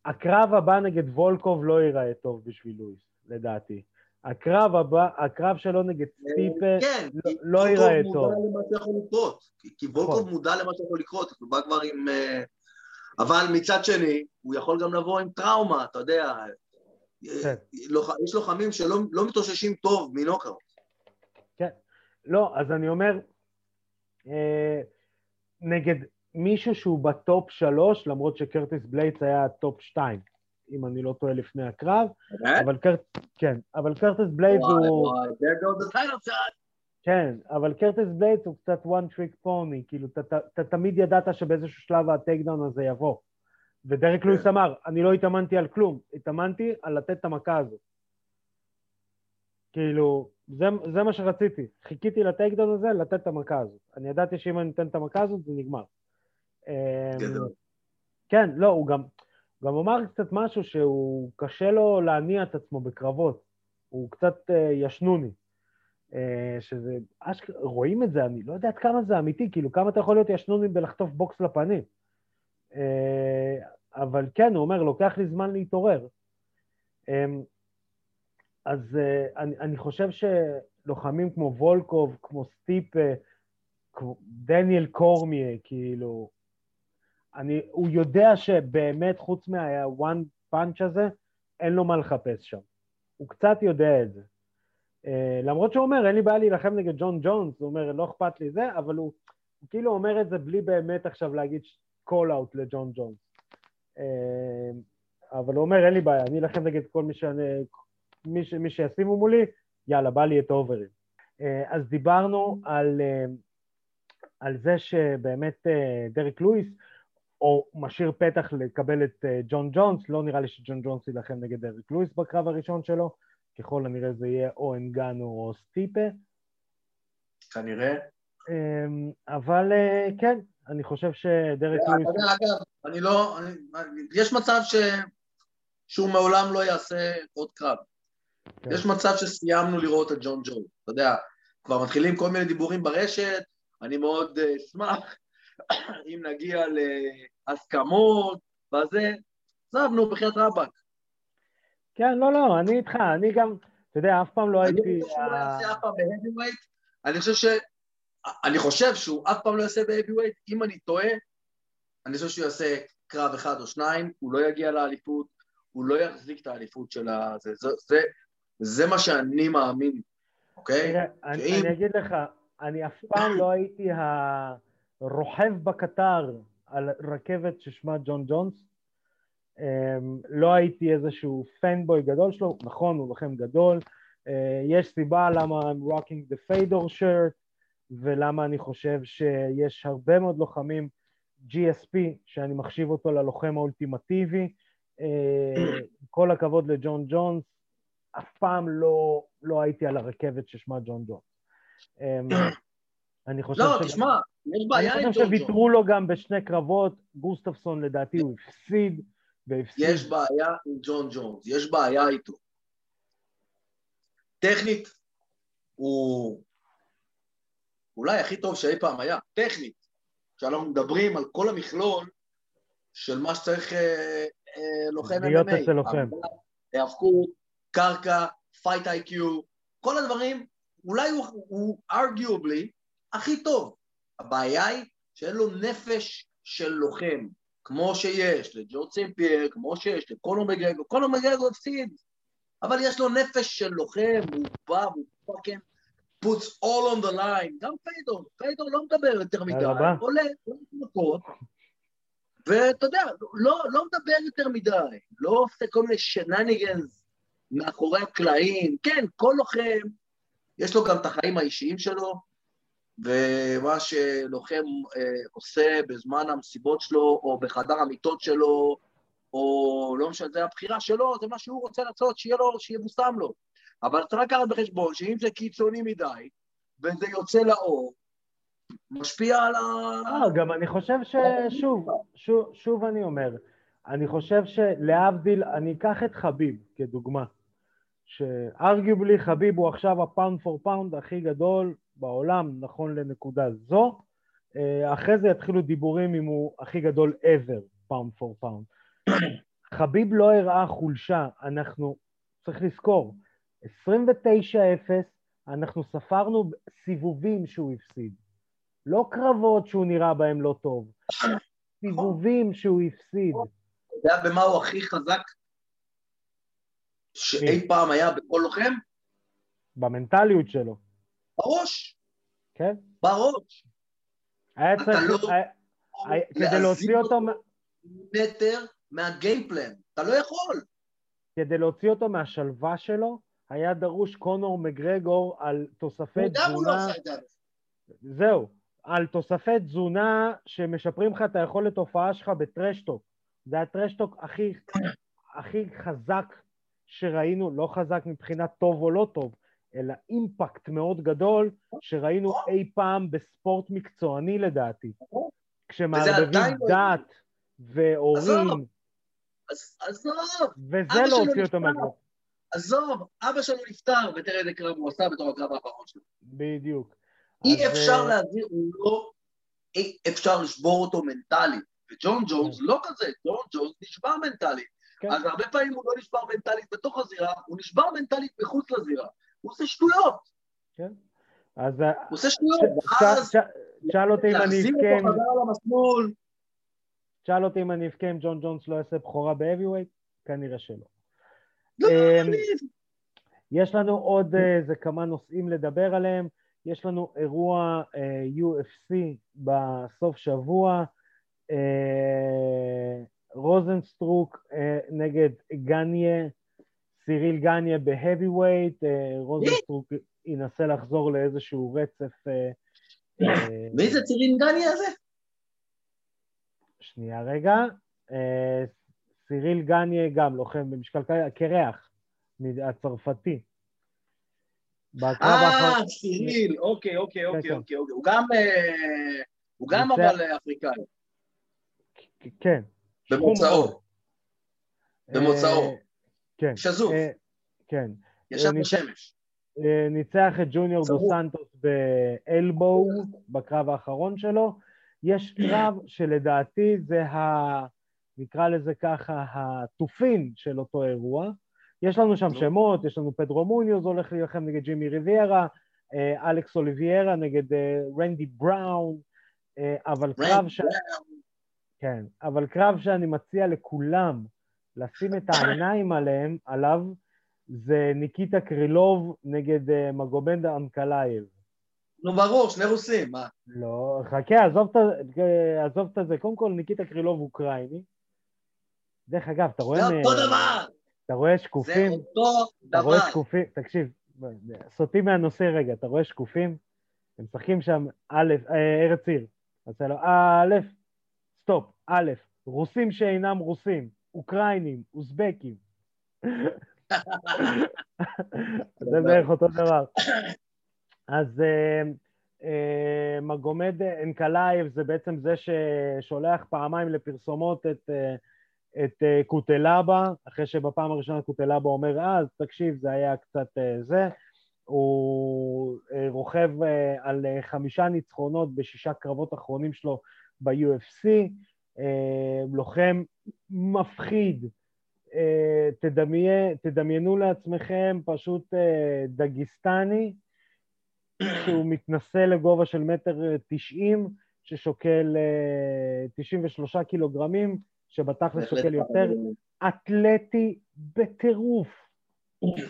Speaker 1: הקרב הבא נגד וולקוב לא ייראה טוב בשביל לואיס, לדעתי. הקרב הבא, הקרב שלו נגד סטיפה
Speaker 2: כן,
Speaker 1: לא-
Speaker 2: כי
Speaker 1: לא ייראה
Speaker 2: וולקוב
Speaker 1: טוב.
Speaker 2: מודע למה שיכול לקרות. כי- כי וולקוב
Speaker 1: נכון.
Speaker 2: מודע למה שיכול לקרות, הוא בא כבר עם... אה, אבל מצד שני, הוא יכול גם לבוא עם טראומה, אתה יודע.
Speaker 1: כן.
Speaker 2: לוח- יש לוחמים שלא לא מתאוששים טוב מנוקאוט.
Speaker 1: לא, אז אני אומר, אה, נגד מישהו שהוא ב top שלוש, למרות שקרטיס בלייטס היה top שתיים, אם אני לא טועה לפני הקרב, אבל קרט... כן, אבל קרטיס בלייטס הוא... כן, אבל קרטיס בלייטס הוא קצת one trick pony, כאילו, אתה- תמיד ידעת שבאיזשהו שלב ה takedown הזה יבוא. ודרק
Speaker 2: כן.
Speaker 1: לואיס אמר, אני לא התאמנתי על כלום, התאמנתי על לתת את המכה הזאת. כאילו, זה, זה מה שרציתי. חיכיתי ל takedown הזה, לתת את המכה הזאת. אני ידעתי שאם אני אתן את המכה הזאת, זה נגמר. אמ. כן, לא, הוא גם, גם אמר קצת משהו שהוא קשה לו להניע את עצמו בקרבות. הוא קצת אה, ישנוני. אה, שזה, אשכ... רואים את זה, אני לא יודע עד כמה זה אמיתי, כאילו, כמה אתה יכול להיות ישנוני בלחטוף בוקס לפנים. אה, אבל כן, הוא אומר, לוקח לי זמן להתעורר. אז אני, אני חושב שלוחמים כמו וולקוב, כמו סטיפה, כמו דניאל קורמיה, כאילו, אני, הוא יודע שבאמת חוץ מה-one punch הזה, אין לו מה לחפש שם. הוא קצת יודע את זה. Uh, למרות שהוא אומר, אין לי בעיה להילחם נגד ג'ון ג'ונס, הוא אומר, לא אכפת לי זה, אבל הוא, הוא כאילו אומר את זה בלי באמת עכשיו להגיד call out לג'ון ג'ונס. Uh, אבל הוא אומר, אין לי בעיה, אני אלחם נגד כל מי, שאני, מי, ש, מי שישימו מולי, יאללה, בא לי את אוברים. Uh, אז דיברנו על, uh, על זה שבאמת uh, דרק לואיס, או משאיר פתח לקבל את uh, ג'ון ג'ונס, לא נראה לי שג'ון ג'ונס יילחם נגד דרק לואיס בקרב הראשון שלו, ככל הנראה זה יהיה או אנגנו או סטיפה.
Speaker 2: כנראה.
Speaker 1: אמ, אבל אה, כן, אני חושב שדרק
Speaker 2: אתה
Speaker 1: לואיס...
Speaker 2: אגב, אני לא... אני- יש מצב ש... שהוא מעולם לא יעשה עוד קרב.
Speaker 1: כן.
Speaker 2: יש מצב שסיימנו לראות את ג'ון ג'ון. אתה יודע, כבר מתחילים כל מיני דיבורים ברשת, אני מאוד אה, אשמח אם נגיע להסכמות, וזה, עזבנו, בחייאת רבאק.
Speaker 1: כן, לא, לא, אני איתך, אני גם, אתה יודע, אף פעם לא
Speaker 2: אני
Speaker 1: הייתי...
Speaker 2: חושב שהוא לא יעשה אף פעם בהאביווייט, אני חושב ש... אני חושב שהוא אף פעם לא יעשה בהאביווייט, אם אני טועה, אני חושב שהוא יעשה קרב אחד או שניים, הוא לא יגיע לאליפות, הוא לא יחזיק את האליפות של ה... זה, זה, זה, זה מה שאני מאמין, אוקיי?
Speaker 1: אני אני אגיד לך, אני אף פעם לא הייתי הרוכב בקטר על רכבת ששמה ג'ון ג'ונס. אמ, לא הייתי איזשהו פנבוי גדול שלו, נכון, הוא לוחם גדול. אה, יש סיבה למה I'm rocking the fedor shirt, ולמה אני חושב שיש הרבה מאוד לוחמים GSP, שאני מחשיב אותו ללוחם האולטימטיבי. אה, כל הכבוד לג'ון ג'ונס, אף פעם לא, לא הייתי על הרכבת ששמה ג'ון ג'ונס. אמ, אני חושב
Speaker 2: לא,
Speaker 1: ש-
Speaker 2: תשמע, יש בעיה
Speaker 1: אני
Speaker 2: עם
Speaker 1: חושב
Speaker 2: ג'ון ג'ון.
Speaker 1: שוויתרו לו גם בשני קרבות, גוסטפסון לדעתי הוא הפסיד, והפסיד.
Speaker 2: יש בעיה עם ג'ון ג'ונס, יש בעיה איתו. טכנית, הוא אולי הכי טוב שאי פעם היה, טכנית. כשאנחנו מדברים על כל המכלול של מה שצריך אה, אה, לוחם MMA.
Speaker 1: להיות אצל לוחם.
Speaker 2: היאבקות, קרקע, fight IQ, כל הדברים, אולי הוא, הוא arguably הכי טוב. הבעיה היא שאין לו נפש של לוחם, כמו שיש לג'ורג' סן פייר, כמו שיש לקונור מקגרגור, קונור מקגרגור הפסיד, אבל יש לו נפש של לוחם, הוא בא, הוא fucking puts all on the line, גם פיידור, פיידור לא מדבר יותר מדי. עולה, עולה מכות, ואתה יודע, לא, לא מדבר יותר מדי, לא עושה כל מיני shenanigans מאחורי הקלעים, כן, כל לוחם, יש לו גם את החיים האישיים שלו, ומה שלוחם אה, עושה בזמן המסיבות שלו, או בחדר המיטות שלו, או לא משנה, זה הבחירה שלו, זה מה שהוא רוצה לעשות, שיהיה לו, שיבושם לו. אבל צריך לקחת בחשבון שאם זה קיצוני מדי, וזה יוצא לאור, משפיע על ה...
Speaker 1: לא, גם אני חושב ששוב, שוב, שוב אני אומר, אני חושב שלהבדיל, אני אקח את חביב כדוגמה, ש arguably חביב הוא עכשיו ה pound for pound הכי גדול בעולם, נכון לנקודה זו, אה, אחרי זה יתחילו דיבורים אם הוא הכי גדול ever, pound for pound. חביב לא הראה חולשה, אנחנו, צריך לזכור, 29-0, אנחנו ספרנו סיבובים שהוא הפסיד. לא קרבות שהוא נראה בהם לא טוב, סיבובים שהוא הפסיד.
Speaker 2: אתה יודע במה הוא הכי חזק שאי פעם היה בכל לוחם?
Speaker 1: במנטליות שלו.
Speaker 2: בראש.
Speaker 1: כן.
Speaker 2: בראש.
Speaker 1: היה
Speaker 2: אתה
Speaker 1: צריך,
Speaker 2: לא
Speaker 1: היה- כדי להוציא אותו,
Speaker 2: מטר מהגיימפלן. אתה לא יכול.
Speaker 1: כדי להוציא אותו מהשלווה שלו, היה דרוש קונור מגרגור על תוספי
Speaker 2: הוא לא
Speaker 1: תזונה,
Speaker 2: עשה את זה.
Speaker 1: זהו, על תוספי תזונה שמשפרים לך את היכולת הופעה שלך בטרשטוק. זה הטרשטוק הכי, הכי חזק שראינו, לא חזק מבחינת טוב או לא טוב, אלא אימפקט מאוד גדול שראינו אי פעם בספורט מקצועני לדעתי. כשמערבבים
Speaker 2: לא
Speaker 1: דת והורים,
Speaker 2: עזוב.
Speaker 1: וזה לא הוציא אותו
Speaker 2: נפטר.
Speaker 1: מהגרוף.
Speaker 2: עזוב, אבא שלו נפטר, ותראה איזה קרב הוא עשה בתור הקרב האחרון שלו.
Speaker 1: בדיוק.
Speaker 2: אי
Speaker 1: אז,
Speaker 2: אפשר
Speaker 1: אה,
Speaker 2: להזהיר, הוא לא... אי אפשר לשבור אותו מנטלית. וג'ון ג'ונס לא כזה, ג'ון ג'ונס נשבר מנטלית.
Speaker 1: כן.
Speaker 2: אז הרבה פעמים הוא לא נשבר מנטלית בתוך הזירה, הוא נשבר מנטלית מחוץ לזירה. הוא עושה שטויות,
Speaker 1: אז אה,
Speaker 2: הוא עושה שטויות. ואז
Speaker 1: שאל אותי אם אני
Speaker 2: להחזיר
Speaker 1: אבכה
Speaker 2: אותו
Speaker 1: עם-
Speaker 2: חזרה למסלול.
Speaker 1: שאל אותי אם אני אבכה אם ג'ון ג'ונס לא יעשה בכורה בהאביווייט? כנראה שלא.
Speaker 2: לא,
Speaker 1: אמ,
Speaker 2: אני-
Speaker 1: יש לנו עוד אה, איזה כמה נושאים לדבר עליהם. יש לנו אירוע אה, UFC בסוף שבוע. רוזנסטרוק נגד גניה, סיריל גניה ב heavyweight. אה, רוזנסטרוק ינסה לחזור לאיזשהו רצף. אה, אה,
Speaker 2: מי זה צירין גני הזה?
Speaker 1: שנייה רגע. אה, סיריל גניה גם לוחם במשקל כבד, הצרפתי.
Speaker 2: אה, סיריל, אוקיי, אוקיי, אוקיי,
Speaker 1: כן.
Speaker 2: אוקיי. אוקיי. הוא גם... אה, אבל אה, אפריקאי,
Speaker 1: כן.
Speaker 2: במוצאו. במוצאו.
Speaker 1: אה, כן.
Speaker 2: שזוף,
Speaker 1: אה, כן.
Speaker 2: ישב
Speaker 1: ניצח-
Speaker 2: בשמש.
Speaker 1: אה, ניצח את ג'וניור דו. סנטוס באלבו בקרב האחרון שלו. יש קרב שלדעתי זה ה... נקרא לזה ככה, התופין של אותו אירוע. יש לנו שם. שמות, יש לנו פדרו מוניוז הולך להילחם נגד ג'ימי ריביירה, אה, אלכס אוליביירה נגד אה, רנדי בראון, אה, אבל קרב ש... כן, אבל קרב שאני מציע לכולם לשים את העיניים עליהם, עליו, זה ניקיטה קרילוב נגד אה, מגומד אנקלאייב.
Speaker 2: נו, ברור, שני רוסים, מה?
Speaker 1: לא, חכה, עזוב את זה. קודם כל, ניקיטה קרילוב אוקראיני. דרך אגב, אתה רואה...
Speaker 2: זה אותו דבר!
Speaker 1: אתה רואה
Speaker 2: זה
Speaker 1: שקופים?
Speaker 2: אותו
Speaker 1: אתה רואה
Speaker 2: דבר.
Speaker 1: שקופים? תקשיב, סוטי מהנושא רגע, אתה רואה שקופים? הם משחקים שם א', אה, ארץ עיר. אז אתה לו, א', סטופ, א', רוסים שאינם רוסים, אוקראינים, אוזבקים. זה בערך אותו דבר. אז אה, אה, מגומד אנקלאייב זה בעצם זה ששולח פעמיים לפרסומות את, אה, את קוטלבה, אחרי שבפעם הראשונה קוטלבה אומר, אה, אז תקשיב, זה היה קצת זה. הוא רוכב על חמישה ניצחונות בשישה קרבות אחרונים שלו ב-UFC, אה, לוחם מפחיד. אה, תדמי- תדמיינו לעצמכם פשוט אה, דגיסטני, שהוא מתנשא לגובה של מטר תשעים, ששוקל אה, 93 קילוגרמים, שבתכלס שוקל יותר, אתלטי בטירוף.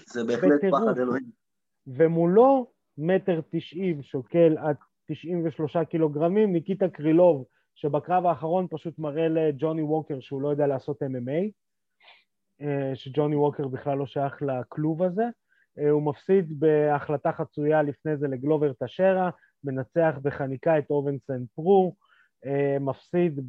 Speaker 2: זה בהחלט
Speaker 1: בטירוף.
Speaker 2: פחד אלוהים.
Speaker 1: ומולו מטר תשעים שוקל עד 93 קילוגרמים, ניקיטה קרילוב, שבקרב האחרון פשוט מראה לג'וני ווקר שהוא לא יודע לעשות MMA, אה, שג'וני ווקר בכלל לא שייך לכלוב הזה. אה, הוא מפסיד בהחלטה חצויה לפני זה לגלובר טשיירה, מנצח בחניקה את אובינס סן פרו, אה, מפסיד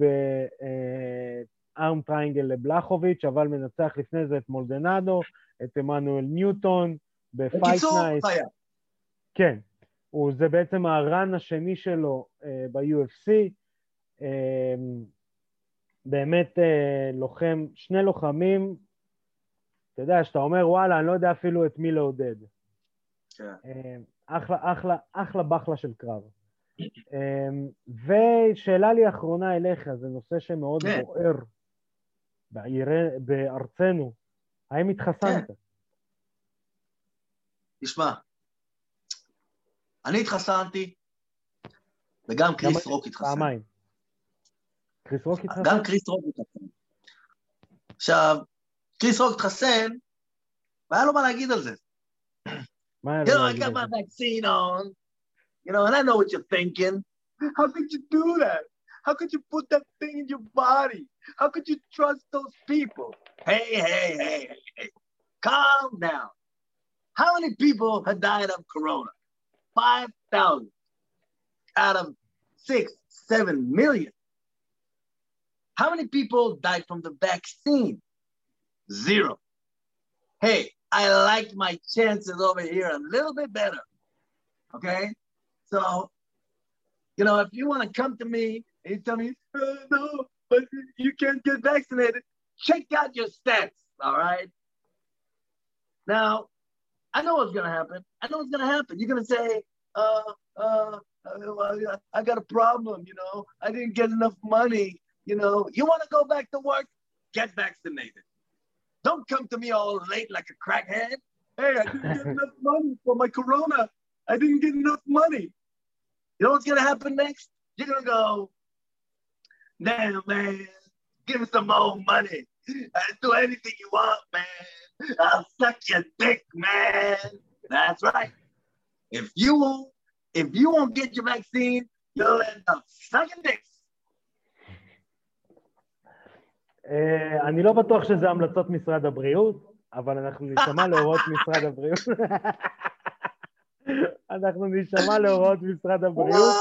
Speaker 1: ב arm triangle לבלחוביץ', אבל מנצח לפני זה את מלדונדו, את עמנואל ניוטון, ב fight
Speaker 2: בקיצור,
Speaker 1: night.
Speaker 2: חיה.
Speaker 1: כן, הוא, זה בעצם הרן השני שלו ב-UFC. אה, באמת אה, לוחם, שני לוחמים, אתה יודע, שאתה אומר, וואלה, אני לא יודע אפילו את מי לעודד.
Speaker 2: כן.
Speaker 1: אה, אחלה, אחלה, אחלה בחלה של קרב. אה, ושאלה לי אחרונה אליך, זה נושא שמאוד
Speaker 2: כן.
Speaker 1: בוער בעיר, בארצנו. האם התחסנת?
Speaker 2: תשמע, אני התחסנתי, וגם קריס רוק התחסן.
Speaker 1: פעמיים. קריס רוק התחסן?
Speaker 2: גם קריס רוק התחסן. עכשיו, קריס רוק התחסן, והיה לו מה להגיד על זה.
Speaker 1: מה היה
Speaker 2: You know,
Speaker 1: לו
Speaker 2: I
Speaker 1: להגיד
Speaker 2: got
Speaker 1: על
Speaker 2: my
Speaker 1: זה?
Speaker 2: vaccine on, you know, and I know what you're thinking. How could you do that? How could you put that thing in your body? How could you trust those people? Hey, hey, hey, hey, hey. Calm down. How many people have died of corona? 5,000 out of six, seven million. How many people died from the vaccine? Zero. Hey, I like my chances over here a little bit better. Okay? So, you know, if you want to come to me and you tell me, oh, no, but you can't get vaccinated, check out your stats. All right? Now, I know what's going to happen. I know what's going to happen. You're going to say, uh, uh, uh, I got a problem, you know, I didn't get enough money, you know, you want to go back to work, get vaccinated. Don't come to me all late like a crackhead. Hey, I didn't get enough money for my corona. I didn't get enough money. You know what's gonna happen next? You're gonna go, damn man, give me some more money. I'll do anything you want, man. I'll suck your dick, man. That's right. If you won't, if you won't get your vaccine, you'll end up sucking dicks.
Speaker 1: אני לא בטוח שזה המלצות משרד הבריאות, אבל אנחנו נשמע להוראות משרד הבריאות. אנחנו נשמע להוראות משרד הבריאות.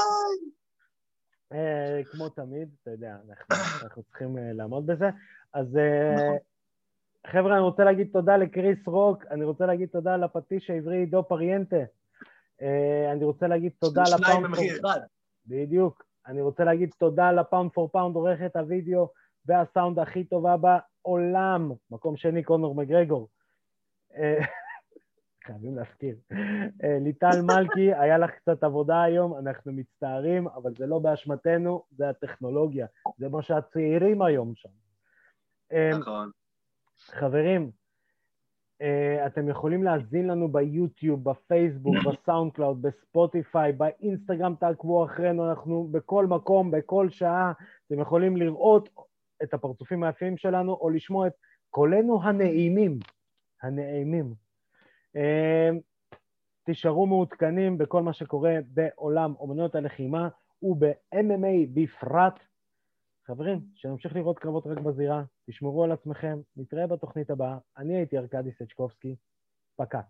Speaker 1: אה, כמו תמיד, אתה יודע, אנחנו, אנחנו צריכים אה, לעמוד בזה. אז אה,
Speaker 2: נכון.
Speaker 1: חבר'ה, אני רוצה להגיד תודה לקריס רוק, אני רוצה להגיד תודה לפטיש העברי עידו פריאנטה. אה, אני רוצה להגיד תודה
Speaker 2: ל
Speaker 1: pound
Speaker 2: במחיר אחד.
Speaker 1: בדיוק. אני רוצה להגיד תודה ל pound for pound, עורכת הוידאו והסאונד הכי טובה בעולם. מקום שני, קונור מקגרגור. אה, חייבים להזכיר. אה, ליטל מלכי, היה לך קצת עבודה היום, אנחנו מצטערים, אבל זה לא באשמתנו, זה הטכנולוגיה. זה מה שהצעירים היום שם. אה,
Speaker 2: נכון.
Speaker 1: חברים, אתם יכולים להאזין לנו ביוטיוב, בפייסבוק, בסאונד קלאוד, בספוטיפיי, באינסטגרם תעקבו אחרינו, אנחנו בכל מקום, בכל שעה, אתם יכולים לראות את הפרצופים היפים שלנו או לשמוע את קולנו הנעימים, הנעימים. אה, תישארו מעודכנים בכל מה שקורה בעולם אומנויות הלחימה וב-MMA בפרט. חברים, שנמשיך לראות קרבות רק בזירה, תשמרו על עצמכם, נתראה בתוכנית הבאה. אני הייתי ארכדי סצ'קובסקי, פקה.